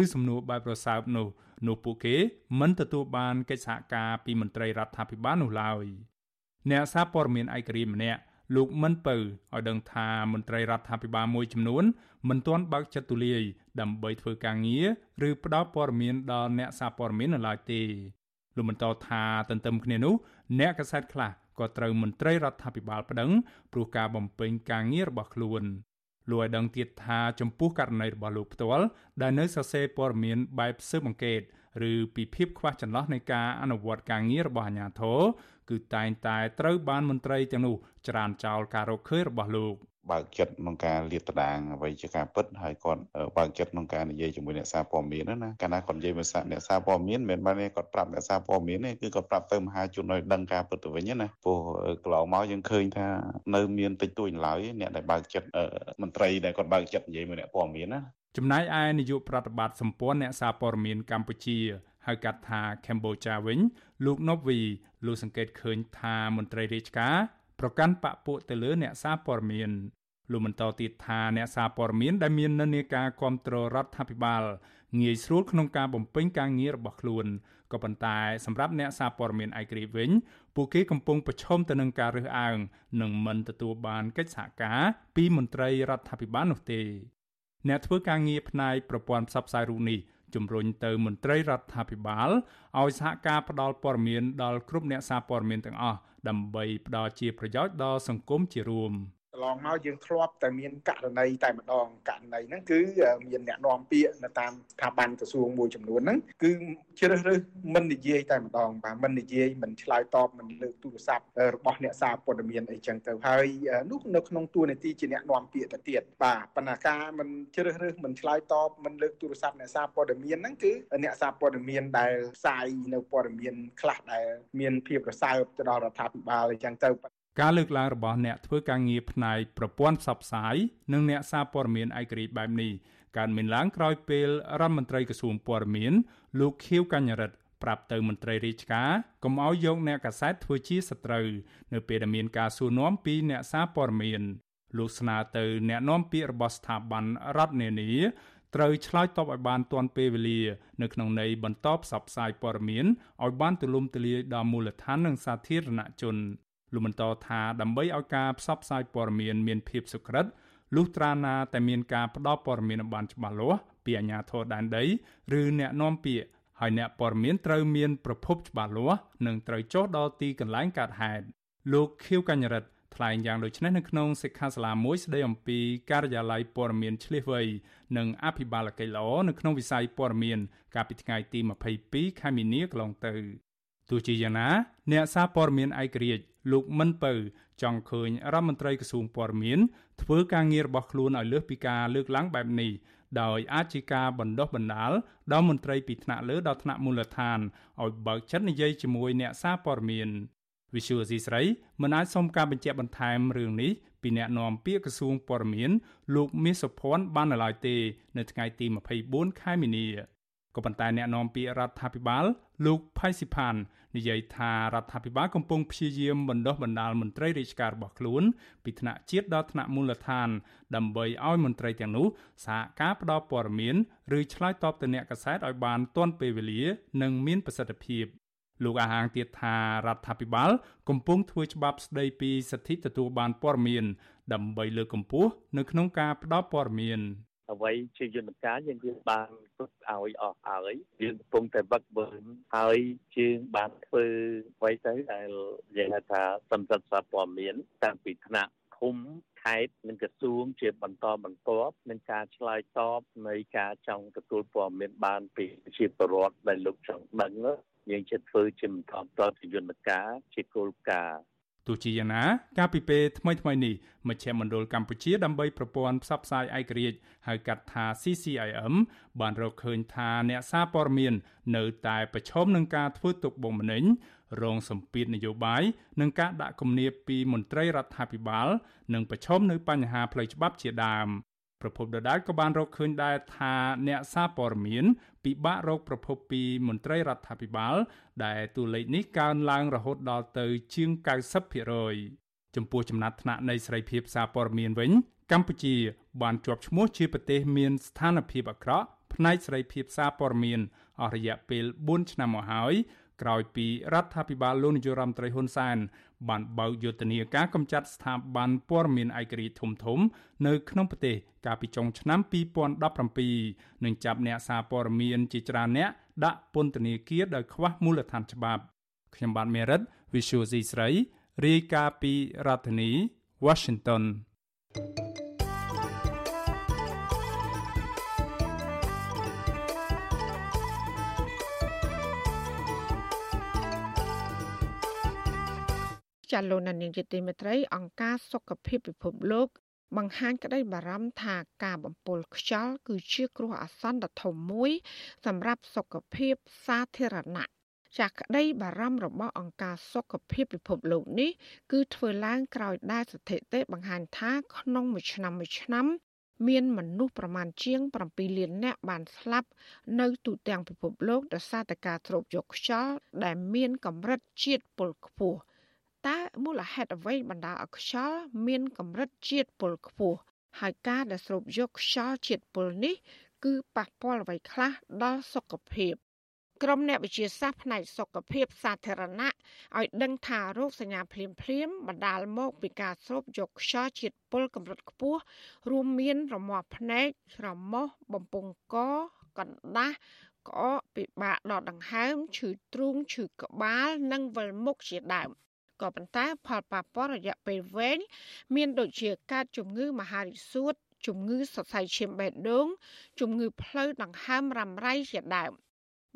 ឬសំណួរបែបប្រសើបនោះនោះពួកគេមិនទទួលបានកិច្ចសហការពីមន្ត្រីរដ្ឋាភិបាលនោះឡើយអ្នកសារព័ត៌មានឯករាជ្យម្នាក់ លោកមិនពៅឲ្យដឹងថាមន្ត្រីរដ្ឋាភិបាលមួយចំនួនមិនទាន់បើកចិត្តទូលាយដើម្បីធ្វើការងារឬផ្ដល់ព័ត៌មានដល់អ្នកសារព័ត៌មាននៅឡើយទេលោកបន្តថាទន្ទឹមគ្នានោះអ្នកកសែតខ្លះក៏ត្រូវមន្ត្រីរដ្ឋាភិបាលប្តឹងព្រោះការបំពេញការងាររបស់ខ្លួនលោកឲ្យដឹងទៀតថាចំពោះករណីរបស់លោកផ្ទាល់ដែលនៅសរសេរព័ត៌មានបែបស៊ើបអង្កេតឬពីភាពខ្វះចន្លោះនៃការអនុវត្តការងាររបស់អាជ្ញាធរ គឺតែងតែត្រូវបានមន្ត្រីទាំងនោះច្រានចោលការរកឃើញរបស់លោកបើកចិត្តក្នុងការលាតត្រដាងអ្វីជាការពិតហើយគាត់បើកចិត្តក្នុងការនិយាយជាមួយអ្នកសារព័ត៌មានណាកាលណាគាត់និយាយភាសាអ្នកសារព័ត៌មានមិនមែនគាត់ប្រាប់អ្នកសារព័ត៌មានទេគឺគាត់ប្រាប់ទៅមហាជនឲ្យដឹងការពិតទៅវិញណាព្រោះកន្លងមកយើងឃើញថានៅមានតិចតួចឡើយអ្នកដែលបើកចិត្តមន្ត្រីដែលគាត់បើកចិត្តនិយាយមួយអ្នកព័ត៌មានណាចំណែកឯនាយកប្រតិបត្តិសម្ព័ន្ធអ្នកសារព័ត៌មានកម្ពុជា ហៅកាត់ថា Cambodia វិញលោកណូវីលោកសង្កេតឃើញថាមន្ត្រីរាជការប្រកាន់បពពួកទៅលើអ្នកសារព័ត៌មានលោកបន្តទៀតថាអ្នកសារព័ត៌មានដែលមាននិន្នាការគ្រប់គ្រងរដ្ឋាភិបាលងាយស្រួលក្នុងការបំពេញការងាររបស់ខ្លួនក៏ប៉ុន្តែសម្រាប់អ្នកសារព័ត៌មានឯករាជ្យវិញពួកគេកំពុងប្រឈមទៅនឹងការរើសអើងនិងមិនទទួលបានកិច្ចសហការពីមន្ត្រីរដ្ឋាភិបាលនោះទេអ្នកធ្វើការងារផ្នែកប្រព័ន្ធផ្សព្វផ្សាយរូបនេះ ជំរុញទៅមន្ត្រីរដ្ឋាភិបាលឲ្យសហការផ្ដល់ព័ត៌មានដល់គ្រប់អ្នកសារព័ត៌មានទាំងអស់ដើម្បីផ្ដល់ជាប្រយោជន៍ដល់សង្គមជារួម។ កន្លងមកយើងធ្លាប់តែមានករណីតែម្ដងករណីហ្នឹងគឺមានអ្នកនាំពាក្យនៅតាមស្ថាប័នក្រសួងមួយចំនួនហ្នឹងគឺជ្រើសរើសមិននិយាយតែម្ដងបាទមិននិយាយមិនឆ្លើយតបមិនលើកទូរស័ព្ទរបស់អ្នកសារព័ត៌មានអីចឹងទៅហើយនោះនៅក្នុងតួនាទីជាអ្នកនាំពាក្យទៅទៀតបាទបណ្ណាការមិនជ្រើសរើសមិនឆ្លើយតបមិនលើកទូរស័ព្ទអ្នកសារព័ត៌មានហ្នឹងគឺអ្នកសារព័ត៌មានដែលផ្សាយនៅព័ត៌មានខ្លះដែលមានភាពរសើបទៅដល់រដ្ឋាភិបាលអីចឹងទៅ ការលើកឡើងរបស់អ្នកធ្វើការងារផ្នែកប្រព័ន្ធផ្សព្វផ្សាយនិងអ្នកសារព័ត៌មានឯករាជ្យបែបនេះកើតមានឡើងក្រោយពេលរដ្ឋមន្ត្រីក្រសួងព័ត៌មានលោកខៀវកញ្ញរិទ្ធប្រាប់ទៅមន្ត្រីរាជការកុំឲ្យយកអ្នកកាសែតធ្វើជាសត្រូវនៅពេលដែលមានការសួរនាំពីអ្នកសារព័ត៌មានលោកស្នើទៅអ្នកនាំពាក្យរបស់ស្ថាប័នរដ្ឋនានាត្រូវឆ្លើយតបឲ្យបានទាន់ពេលវេលា នៅក្នុងន័យបន្តផ្សព្វផ្សាយព័ត៌មានឲ្យបានទូលំទូលាយដល់មូលដ្ឋាននិងសាធារណជន លោកបន្តថាដើម្បីឲ្យការផ្សព្វផ្សាយព័ត៌មានមានភាពសុក្រឹតលុះត្រាណាតែមានការផ្ដល់ព័ត៌មានបានច្បាស់លាស់ពីអាជ្ញាធរដែនដីឬអ្នកនាំពាក្យហើយអ្នកព័ត៌មានត្រូវមានប្រភពច្បាស់លាស់និងត្រូវចុះដល់ទីកន្លែងកើតហេតុលោកខៀវកញ្ញរិទ្ធថ្លែងយ៉ាងដូចនេះនៅក្នុងសិក្ខាសាលាមួយស្ដីអំពីការិយាល័យព័ត៌មានឆ្លៀសវៃនិងអភិបាលកិច្ចល្អនៅក្នុងវិស័យព័ត៌មានកាលពីថ្ងៃទី22ខែមីនាកន្លងទៅទោះជាយ៉ាងណាអ្នកសារព័ត៌មានឯករាជ្យ លោកមិនពៅចង់ឃើញរដ្ឋមន្ត្រីក្រសួងព័ត៌មានធ្វើការងាររបស់ខ្លួនឲ្យលើសពីការលើកឡើងបែបនេះដោយអាចជាការបណ្ដោះបណ្ដាលដល់មន្ត្រីពីថ្នាក់លើដល់ថ្នាក់មូលដ្ឋានឲ្យបើកចិត្តនិយាយជាមួយអ្នកសារព័ត៌មានវិសុយអ៊ីស្រាអែលមិនអាចសុំការបញ្ជាក់បន្ថែមរឿងនេះពីអ្នកនាំពាក្យក្រសួងព័ត៌មាន លោកមាសសុភ័ណ្ឌបាននៅឡើយទេ នៅថ្ងៃទី24ខែមីនាក៏ប៉ុន្តែអ្នកនាំពាក្យរដ្ឋាភិបាលលោកផៃស៊ីផាន និយាយថារដ្ឋាភិបាលកំពុងព្យាយាមបណ្ដុះបណ្ដាលមន្ត្រីរាជការរបស់ខ្លួនពីថ្នាក់ជាតិដល់ថ្នាក់មូលដ្ឋាន ដើម្បីឲ្យមន្ត្រីទាំងនោះសហការផ្ដល់ព័ត៌មានឬឆ្លើយតបទៅអ្នកកាសែតឲ្យបានទាន់ពេលវេលា និងមានប្រសិទ្ធភាពលោកអាហាងទៀតថារដ្ឋាភិបាល កំពុងធ្វើច្បាប់ស្ដីពីសិទ្ធិទទួលបានព័ត៌មាន ដើម្បីលើកកម្ពស់នៅក្នុងការផ្ដល់ព័ត៌មាន អ្វីជាយន្តការយើងយើងបានទុកឲ្យអស់ហើយយើងកំពុងតែវឹកវើហើយជាងបានធ្វើអ្វីទៅដែលយើងហៅថាសម្រាប់សារព័ត៌មានតាំងពីថ្នាក់ឃុំខេត្តនិងក្រសួងជាបន្តបន្ទាប់នឹងការឆ្លើយតបនៃការចង់ទទួលព័ត៌មានបានពីប្រជាពលរដ្ឋដែលលោកចង់ដឹងយើងចិត្តធ្វើជាបន្តតទៅយន្តការជាគោលការណ៍ ទោះជាយ៉ាងណាកាលពីពេលថ្មីថ្មីនេះមជ្ឈមណ្ឌលកម្ពុជាដើម្បីប្រព័ន្ធផ្សព្វផ្សាយឯករាជ្យហៅកាត់ថា CCIM បានរកឃើញថាអ្នកសារព័ត៌មាននៅតែប្រឈមនឹងការធ្វើទុកបុកម្នេញរងសម្ពាធនយោបាយនិងការដាក់គំនាបពីមន្ត្រីរដ្ឋាភិបាល និងប្រឈមនៅបញ្ហាផ្លូវច្បាប់ជាដើម ប្រពន្ធដដែលក៏បានរកឃើញដែរថាអ្នកសារព័ត៌មានពិបាករកប្រភពពីមន្ត្រីរដ្ឋាភិបាល ដែលតួលេខនេះកើនឡើងរហូតដល់ទៅជាង90%ចំពោះចំណាត់ថ្នាក់នៃសេរីភាពសារព័ត៌មានវិញ កម្ពុជា បានជាប់ឈ្មោះជាប្រទេសមានស្ថានភាពអាក្រក់ផ្នែកសេរីភាពសារព័ត៌មានអស់រយៈពេល4ឆ្នាំមកហើយ ក្រោយពីរដ្ឋាភិបាលលោកនាយរដ្ឋមន្ត្រីហ៊ុនសែនបានបើកយុទ្ធនាការកម្ចាត់ស្ថាប័នព័ត៌មានឯករាជ្យធំធំ នៅក្នុងប្រទេសកាលពីចុងឆ្នាំ2017និងចាប់អ្នកសារព័ត៌មានជាច្រើនអ្នកដាក់ពន្ធនាគារដោយខ្វះមូលដ្ឋានច្បាប់ខ្ញុំបាទមេរិត Visual C ស្រីរាយការណ៍ពីរដ្ឋធានី Washington thank you ចាលោកនានីជាទីមេត្រីអង្គការសុខភាពពិភពលោក បង្ហាញក្តីបារម្ភថាការបំពុលខ្យល់គឺជាគ្រោះអាសន្នដ៏ធំមួយ សម្រាប់សុខភាពសាធារណៈចាក់ក្តីបារម្ភរបស់អង្គការសុខភាពពិភពលោកនេះ គឺធ្វើឡើងក្រោយដែលស្ថិតិបង្ហាញថាក្នុងមួយឆ្នាំមួយឆ្នាំមានមនុស្សប្រមាណជាង7លាននាក់បានស្លាប់នៅទូទាំងពិភពលោកដោយសារតែការស្រូបយកខ្យល់ដែលមានកម្រិតជាតិពុលខ្ពស់។ តើមូលហេតុអ្វីបណ្ដាលឲ្យខ្យល់មានកម្រិតជាតិពុលខ្ពស់ហើយការដែលស្រូបយកខ្យល់ជាតិពុលនេះ គឺប៉ះពាល់អ្វីខ្លះដល់សុខភាពក្រុមអ្នកវិទ្យាសាស្ត្រផ្នែកសុខភាពសាធារណៈឲ្យដឹងថារោគសញ្ញាភ្លាមភ្លាមបណ្ដាលមកពីការស្រូបយកខ្យល់ជាតិពុលកម្រិតខ្ពស់រួមមានរមាស់ភ្នែករមាស់បំពង់កកណ្ដាស់ក្អកពិបាកដកដង្ហើមឈឺទ្រូងឈឺក្បាល និងវិលមុខជាដើម។ ក៏ប៉ុន្តែផលប៉ះពាល់រយៈពេលវែងមានដូចជាកើតជំងឺមហារីកសួតជំងឺសរសៃឈាមបេះដូងជំងឺផ្លូវដង្ហើមរ៉ាំរ៉ៃជាដើម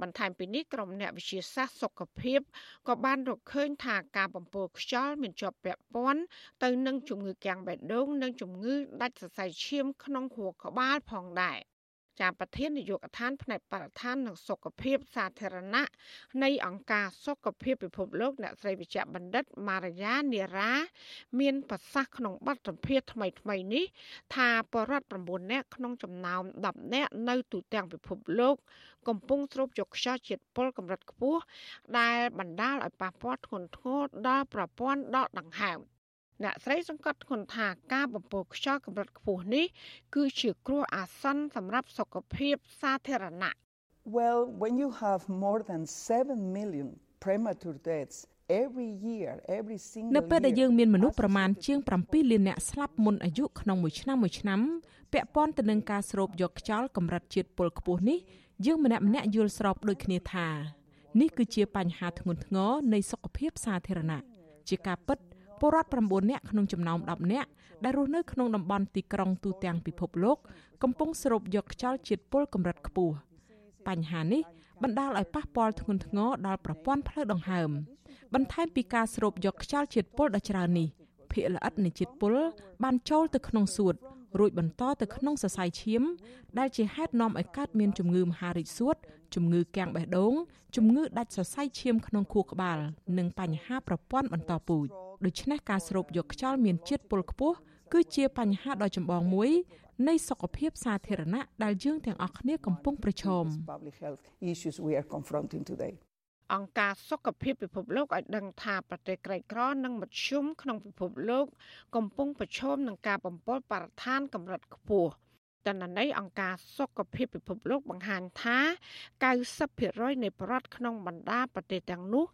បន្ថែមពីនេះក្រុមអ្នកវិទ្យាសាស្ត្រសុខភាពក៏បានរកឃើញថាការបំពុលខ្យល់មានជាប់ពាក់ព័ន្ធទៅនឹងជំងឺកាំងបេះដូងនិងជំងឺដាច់សរសៃឈាមក្នុងខួរក្បាលផងដែរ ចាប្រធាននាយកដ្ឋានផ្នែកបរិស្ថាននិងសុខភាពសាធារណៈនៃអង្គការសុខភាពពិភពលោកអ្នកស្រីវិជ្ជបណ្ឌិតម៉ារយ៉ានីរ៉ាមានប្រសាសន៍ក្នុងបទសម្ភាសថ្មីថ្មីនេះ ថាបរិវត្ត9នាក់ក្នុងចំណោម10នាក់នៅទូទាំងពិភពលោក កំពុងស្រូបយកខ្យល់ជាតិពុលកម្រិតខ្ពស់ដែលបណ្ដាលឲ្យប៉ះពាល់ធ្ងន់ធ្ងរដល់ប្រព័ន្ធដកដង្ហើម អ្នកស្រីសង្កត់ធ្ងន់ថាការបំពុលខ្យល់កម្រិតខ្ពស់នេះគឺជាគ្រោះអាសន្នសម្រាប់សុខភាពសាធារណៈ Well when you have more than 7 million premature deaths every year every single នៅពេលដែលយើងមានមនុស្សប្រមាណជាង7លានអ្នកស្លាប់មុនអាយុក្នុងមួយឆ្នាំមួយឆ្នាំពាក់ព័ន្ធទៅនឹងការស្រូបយកខ្យល់កម្រិតជាតិពុលខ្ពស់នេះយើងម្នាក់ម្នាក់យល់ស្របដូចគ្នាថា នេះគឺជាបញ្ហាធ្ងន់ធ្ងរនៃសុខភាពសាធារណៈជាការពិត ពលរដ្ឋ9នាក់ក្នុងចំណោម10នាក់ដែលរស់នៅក្នុងតំបន់ទីក្រុងទូទាំងពិភពលោក កំពុងស្រូបយកខ្យល់ជាតិពុលកម្រិតខ្ពស់បញ្ហានេះបណ្ដាលឲ្យប៉ះពាល់ធ្ងន់ធ្ងរដល់ប្រព័ន្ធផ្លូវដង្ហើម បន្ថែមពីការស្រូបយកខ្យល់ជាតិពុលដ៏ច្រើននេះភាគល្អិតនៃជាតិពុលបានចូលទៅក្នុងសួតរួចបន្តទៅក្នុងសរសៃឈាម ដែលជាហេតុនាំឲ្យកើតមានជំងឺមហារីកសួត ជំងឺកាំងបេះដូងជំងឺដាច់សរសៃឈាមក្នុងខួរក្បាល និងបញ្ហាប្រព័ន្ធបន្តពូជដូច្នេះការស្រូបយកខ្យល់មានជាតិពុលខ្ពស់គឺជាបញ្ហាដ៏ចម្បងមួយនៃសុខភាពសាធារណៈដែលយើងទាំងអស់គ្នាកំពុងប្រឈមអង្គការសុខភាពពិភពលោកឲ្យដឹងថាប្រទេសក្រីក្រនិងមធ្យមក្នុងពិភពលោក កំពុងប្រឈមនឹងការបំពុលបរិស្ថានកម្រិតខ្ពស់ តនន័យអង្គការសុខភាពពិភពលោកបង្ហាញថា90%នៃប្រដ្ឋក្នុងបណ្ដាប្រទេសទាំងនោះ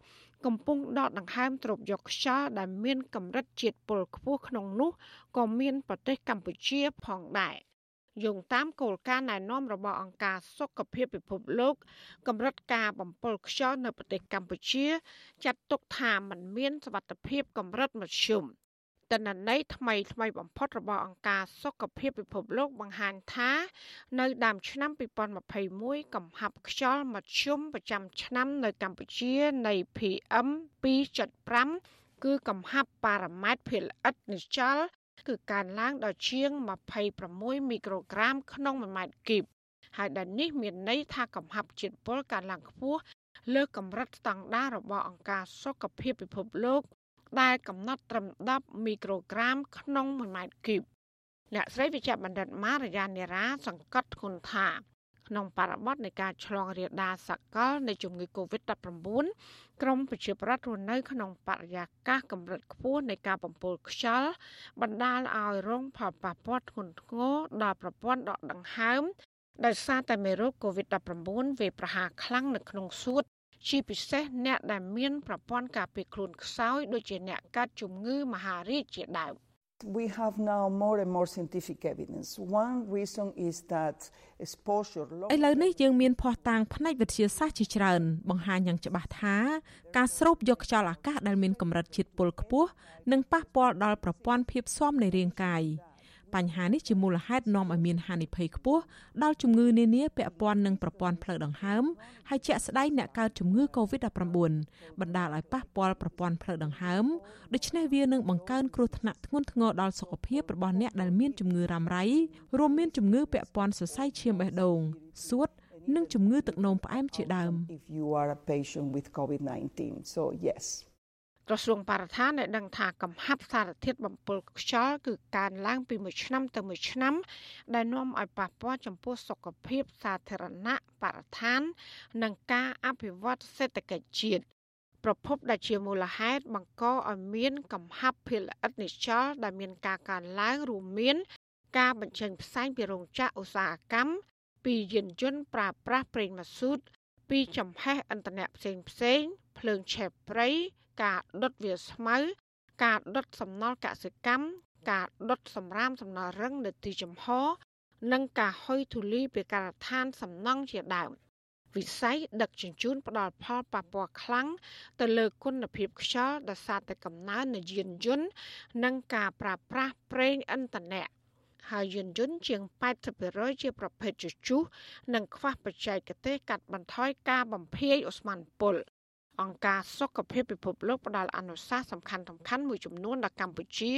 កំពុងដកដង្ហើមទ្រពយកខ្យល់ដែលមានកម្រិតជាតិពុលខ្ពស់ក្នុងនោះក៏មានប្រទេសកម្ពុជាផងដែរយោងតាមគោលការណ៍ណែនាំរបស់អង្គការសុខភាពពិភពលោកកម្រិតការបំពុលខ្យល់នៅប្រទេសកម្ពុជា ចាត់ទុកថាมันមានសវត្ថភាពកម្រិតមធ្យម តនន័យថ្មីថ្មីបំផុតរបស់អង្គការសុខភាពពិភពលោកបង្ហាញថា នៅដើមឆ្នាំ2021កំហាប់ខ្យល់មធ្យមប្រចាំឆ្នាំនៅកម្ពុជានៃ PM 2.5គឺកំហាប់ប៉ារ៉ាម៉ែត្រភាគល្អិតនិច្ឆលគឺកើនឡើងដល់ជាង26មីក្រូក្រាមក្នុង1ម៉ែត្រគីបហើយដែលនេះមានន័យថាកំហាប់ជាតិពុលកើនឡើងខ្ពស់លើកម្រិតស្តង់ដាររបស់អង្គការសុខភាពពិភពលោក ដែលកំណត់ត្រឹម10មីក្រូក្រាម ក្នុង1ម៉ែត្រគីបអ្នកស្រីវិជ្ជបណ្ឌិតម៉ារយ៉ានេរ៉ាសង្កត់ធ្ងន់ថាក្នុងបរិបទនៃការឆ្លងរាលដាលសកលនៃជំងឺ Covid-19 ក្រមប្រជាប្រដ្ឋរស់នៅក្នុងបរិយាកាសកម្រិតខ្ពស់នៃការបំពុលខ្យល់បណ្ដាលឲ្យរងផលប៉ះពាល់ធ្ងន់ធ្ងរដល់ប្រព័ន្ធដកដង្ហើមដោយសារតែមេរោគ COVID-19 វាយប្រហារខ្លាំងនៅក្នុងសួត ជាពិសេសអ្នកដែលមានប្រព័ន្ធការពារខ្លួនខ្សោយដូចជាអ្នកកាត់ជំងឺមហារីកជាដើម We have now more and more scientific evidence. One reason is that exposure ឥឡូវនេះយើងមានភស្តុតាងផ្នែកវិទ្យាសាស្ត្រជាច្រើន បង្ហាញយ៉ាងច្បាស់ថាការស្រូបយកខ្យល់អាកាសដែលមានកម្រិតជាតិពុលខ្ពស់នឹងប៉ះពាល់ដល់ប្រព័ន្ធភាពស៊ាំនៃរាងកាយ បញ្ហានេះជាមូលហេតុនាំឲ្យមានហានិភ័យខ្ពស់ដល់ជំងឺនានាពាក់ព័ន្ធនឹងប្រព័ន្ធផ្លូវដង្ហើមហើយជាក់ស្ដែងអ្នកកើតជំងឺ Covid-19 បណ្ដាលឲ្យប៉ះពាល់ប្រព័ន្ធផ្លូវដង្ហើមដូច្នេះវានឹងបង្កើនគ្រោះថ្នាក់ធ្ងន់ធ្ងរដល់សុខភាពរបស់អ្នកដែលមានជំងឺរ៉ាំរ៉ៃរួមមានជំងឺពាក់ព័ន្ធសរសៃឈាមបេះដូងសួតនិងជំងឺទឹកនោមផ្អែមជាដើម if you are a patient with COVID-19 so yes ក្រសួងបរិស្ថានបានដឹងថាកំហាប់សារធាតុបំពុលខ្យល់គឺកើនឡើងពីមួយឆ្នាំទៅមួយឆ្នាំ ដែលនាំឲ្យប៉ះពាល់ចំពោះសុខភាពសាធារណៈបរិស្ថាន និងការអភិវឌ្ឍសេដ្ឋកិច្ចជាតិប្រភពដែលជាមូលហេតុបង្កឲ្យមានកំហាប់ភាគល្អិតនិច្ឆលដែលមានការកើនឡើងរួមមាន ការបញ្ចេញផ្សែងពីរោងចក្រឧស្សាហកម្មពីយានយន្តប្រើប្រាស់ប្រេងម៉ាស៊ូតពីចំហេះឥន្ធនៈផ្សេងផ្សេងភ្លើងឆេះព្រៃ ការដុតវាស្មៅ ការដុតសំណល់កសិកម្មការដុតសម្រាមសំណល់រឹងនៅទីចំហនិងការហុយធូលីពីការដ្ឋានសំណង់ជាដើមវិស័យដឹកជញ្ជូនផ្ដល់ផលប៉ះពាល់ខ្លាំងទៅលើគុណភាពខ្យល់ដោយសារតែកំណើននៃយានយន្តនិងការប្រើប្រាស់ប្រេងឥន្ធនៈហើយយានយន្តជាង80%ជាប្រភេទជជុះនិងខ្វះបច្ចេកទេសកាត់បន្ថយការបំភាយអូស្មန်ពុល អង្គការសុខភាពពិភពលោកផ្ដល់អនុសាសន៍សំខាន់សំខាន់មួយចំនួនដល់កម្ពុជា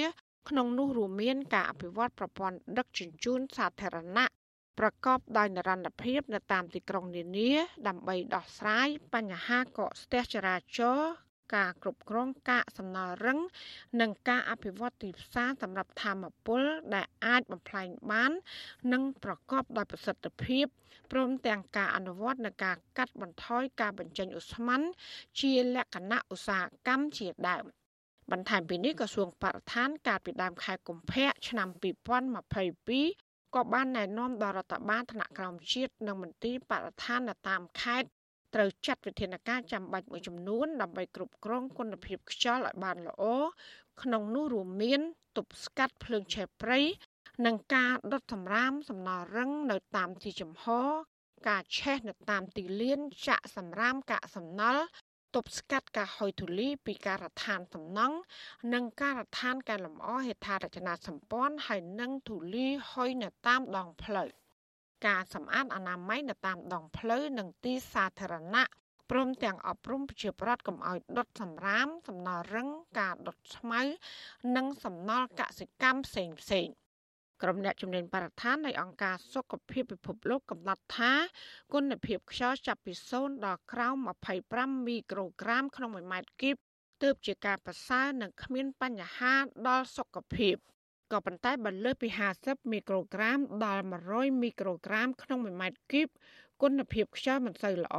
ក្នុងនោះរួមមានការអភិវឌ្ឍប្រព័ន្ធដឹកជញ្ជូនសាធារណៈប្រកបដោយនិរន្តរភាពនៅតាមទីក្រុងនានាដើម្បីដោះស្រាយបញ្ហាកកស្ទះចរាចរណ៍ ការគ្រប់គ្រងកាកសំណល់រឹង និងការអភិវឌ្ឍទីផ្សារសម្រាប់ធម្មពល ដែលអាចបំផ្លាញបាន និងប្រកបដោយប្រសិទ្ធភាពព្រមទាំងការអនុវត្តនៃការកាត់បន្ថយការបញ្ចេញឧស្ម័នជាលក្ខណៈឧស្សាហកម្មជាដើមបន្ថែមពីនេះក្រសួងបរិស្ថានកាលពីដើមខែកុម្ភៈឆ្នាំ2022ក៏បានណែនាំដល់រដ្ឋបាលថ្នាក់ក្រោមជាតិនិងមន្ទីរបរិស្ថាននៅតាមខេត្ត ត្រូវចាត់វិធានការចាំបាច់មួយចំនួនដើម្បីគ្រប់គ្រងគុណភាពខ្យល់ឲ្យបានល្អក្នុងនោះរួមមានទប់ស្កាត់ភ្លើងឆេះព្រៃនិងការដុតសម្រាមសំណល់រឹងនៅតាមទីចំហ ការឆេះនៅតាមទីលានចាក់សម្រាមកាកសំណល់ទប់ស្កាត់ការហុយធូលីពីការដ្ឋានសំណង់និងការដ្ឋានកែលម្អហេដ្ឋារចនាសម្ព័ន្ធហើយនិងធូលីហុយនៅតាមដងផ្លូវ ការសម្អាតអនាម័យនៅតាមដងផ្លូវនិងទីសាធារណៈព្រមទាំងអប់រំប្រជាប្រដ្ឋកុំឲ្យដុតសម្រាម សំណល់រឹងការដុតស្មៅនិងសំណល់កសិកម្មផ្សេងផ្សេងក្រុមអ្នកជំនាញបរិស្ថាននៃអង្គការសុខភាពពិភពលោកកំណត់ថាគុណភាពខ្យល់ចាប់ពី0ដល់ក្រោម25មីក្រូក្រាមក្នុង1ម៉ែត្រគីបទើបជាការប្រសើរនិងគ្មានបញ្ហាដល់សុខភាព ក៏ប៉ុន្តែបើលើសពី50មីក្រូក្រាមដល់100មីក្រូក្រាមក្នុង1ម៉ែត្រគីបគុណភាពខ្យល់មិនសូវល្អ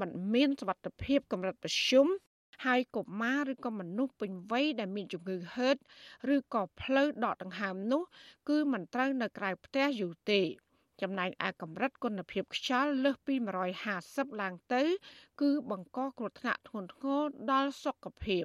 មិនមានសុវត្ថិភាពកម្រិតប្រឈមហើយកុមារឬក៏មនុស្សពេញវ័យដែលមានជំងឺហឺតឬក៏ផ្លូវដកដង្ហើមនោះ គឺមិនត្រូវនៅក្រៅផ្ទះយូរទេចំណែកឯកម្រិតគុណភាពខ្យល់លើសពី150ឡើងទៅ គឺបង្កគ្រោះថ្នាក់ធ្ងន់ធ្ងរដល់សុខភាព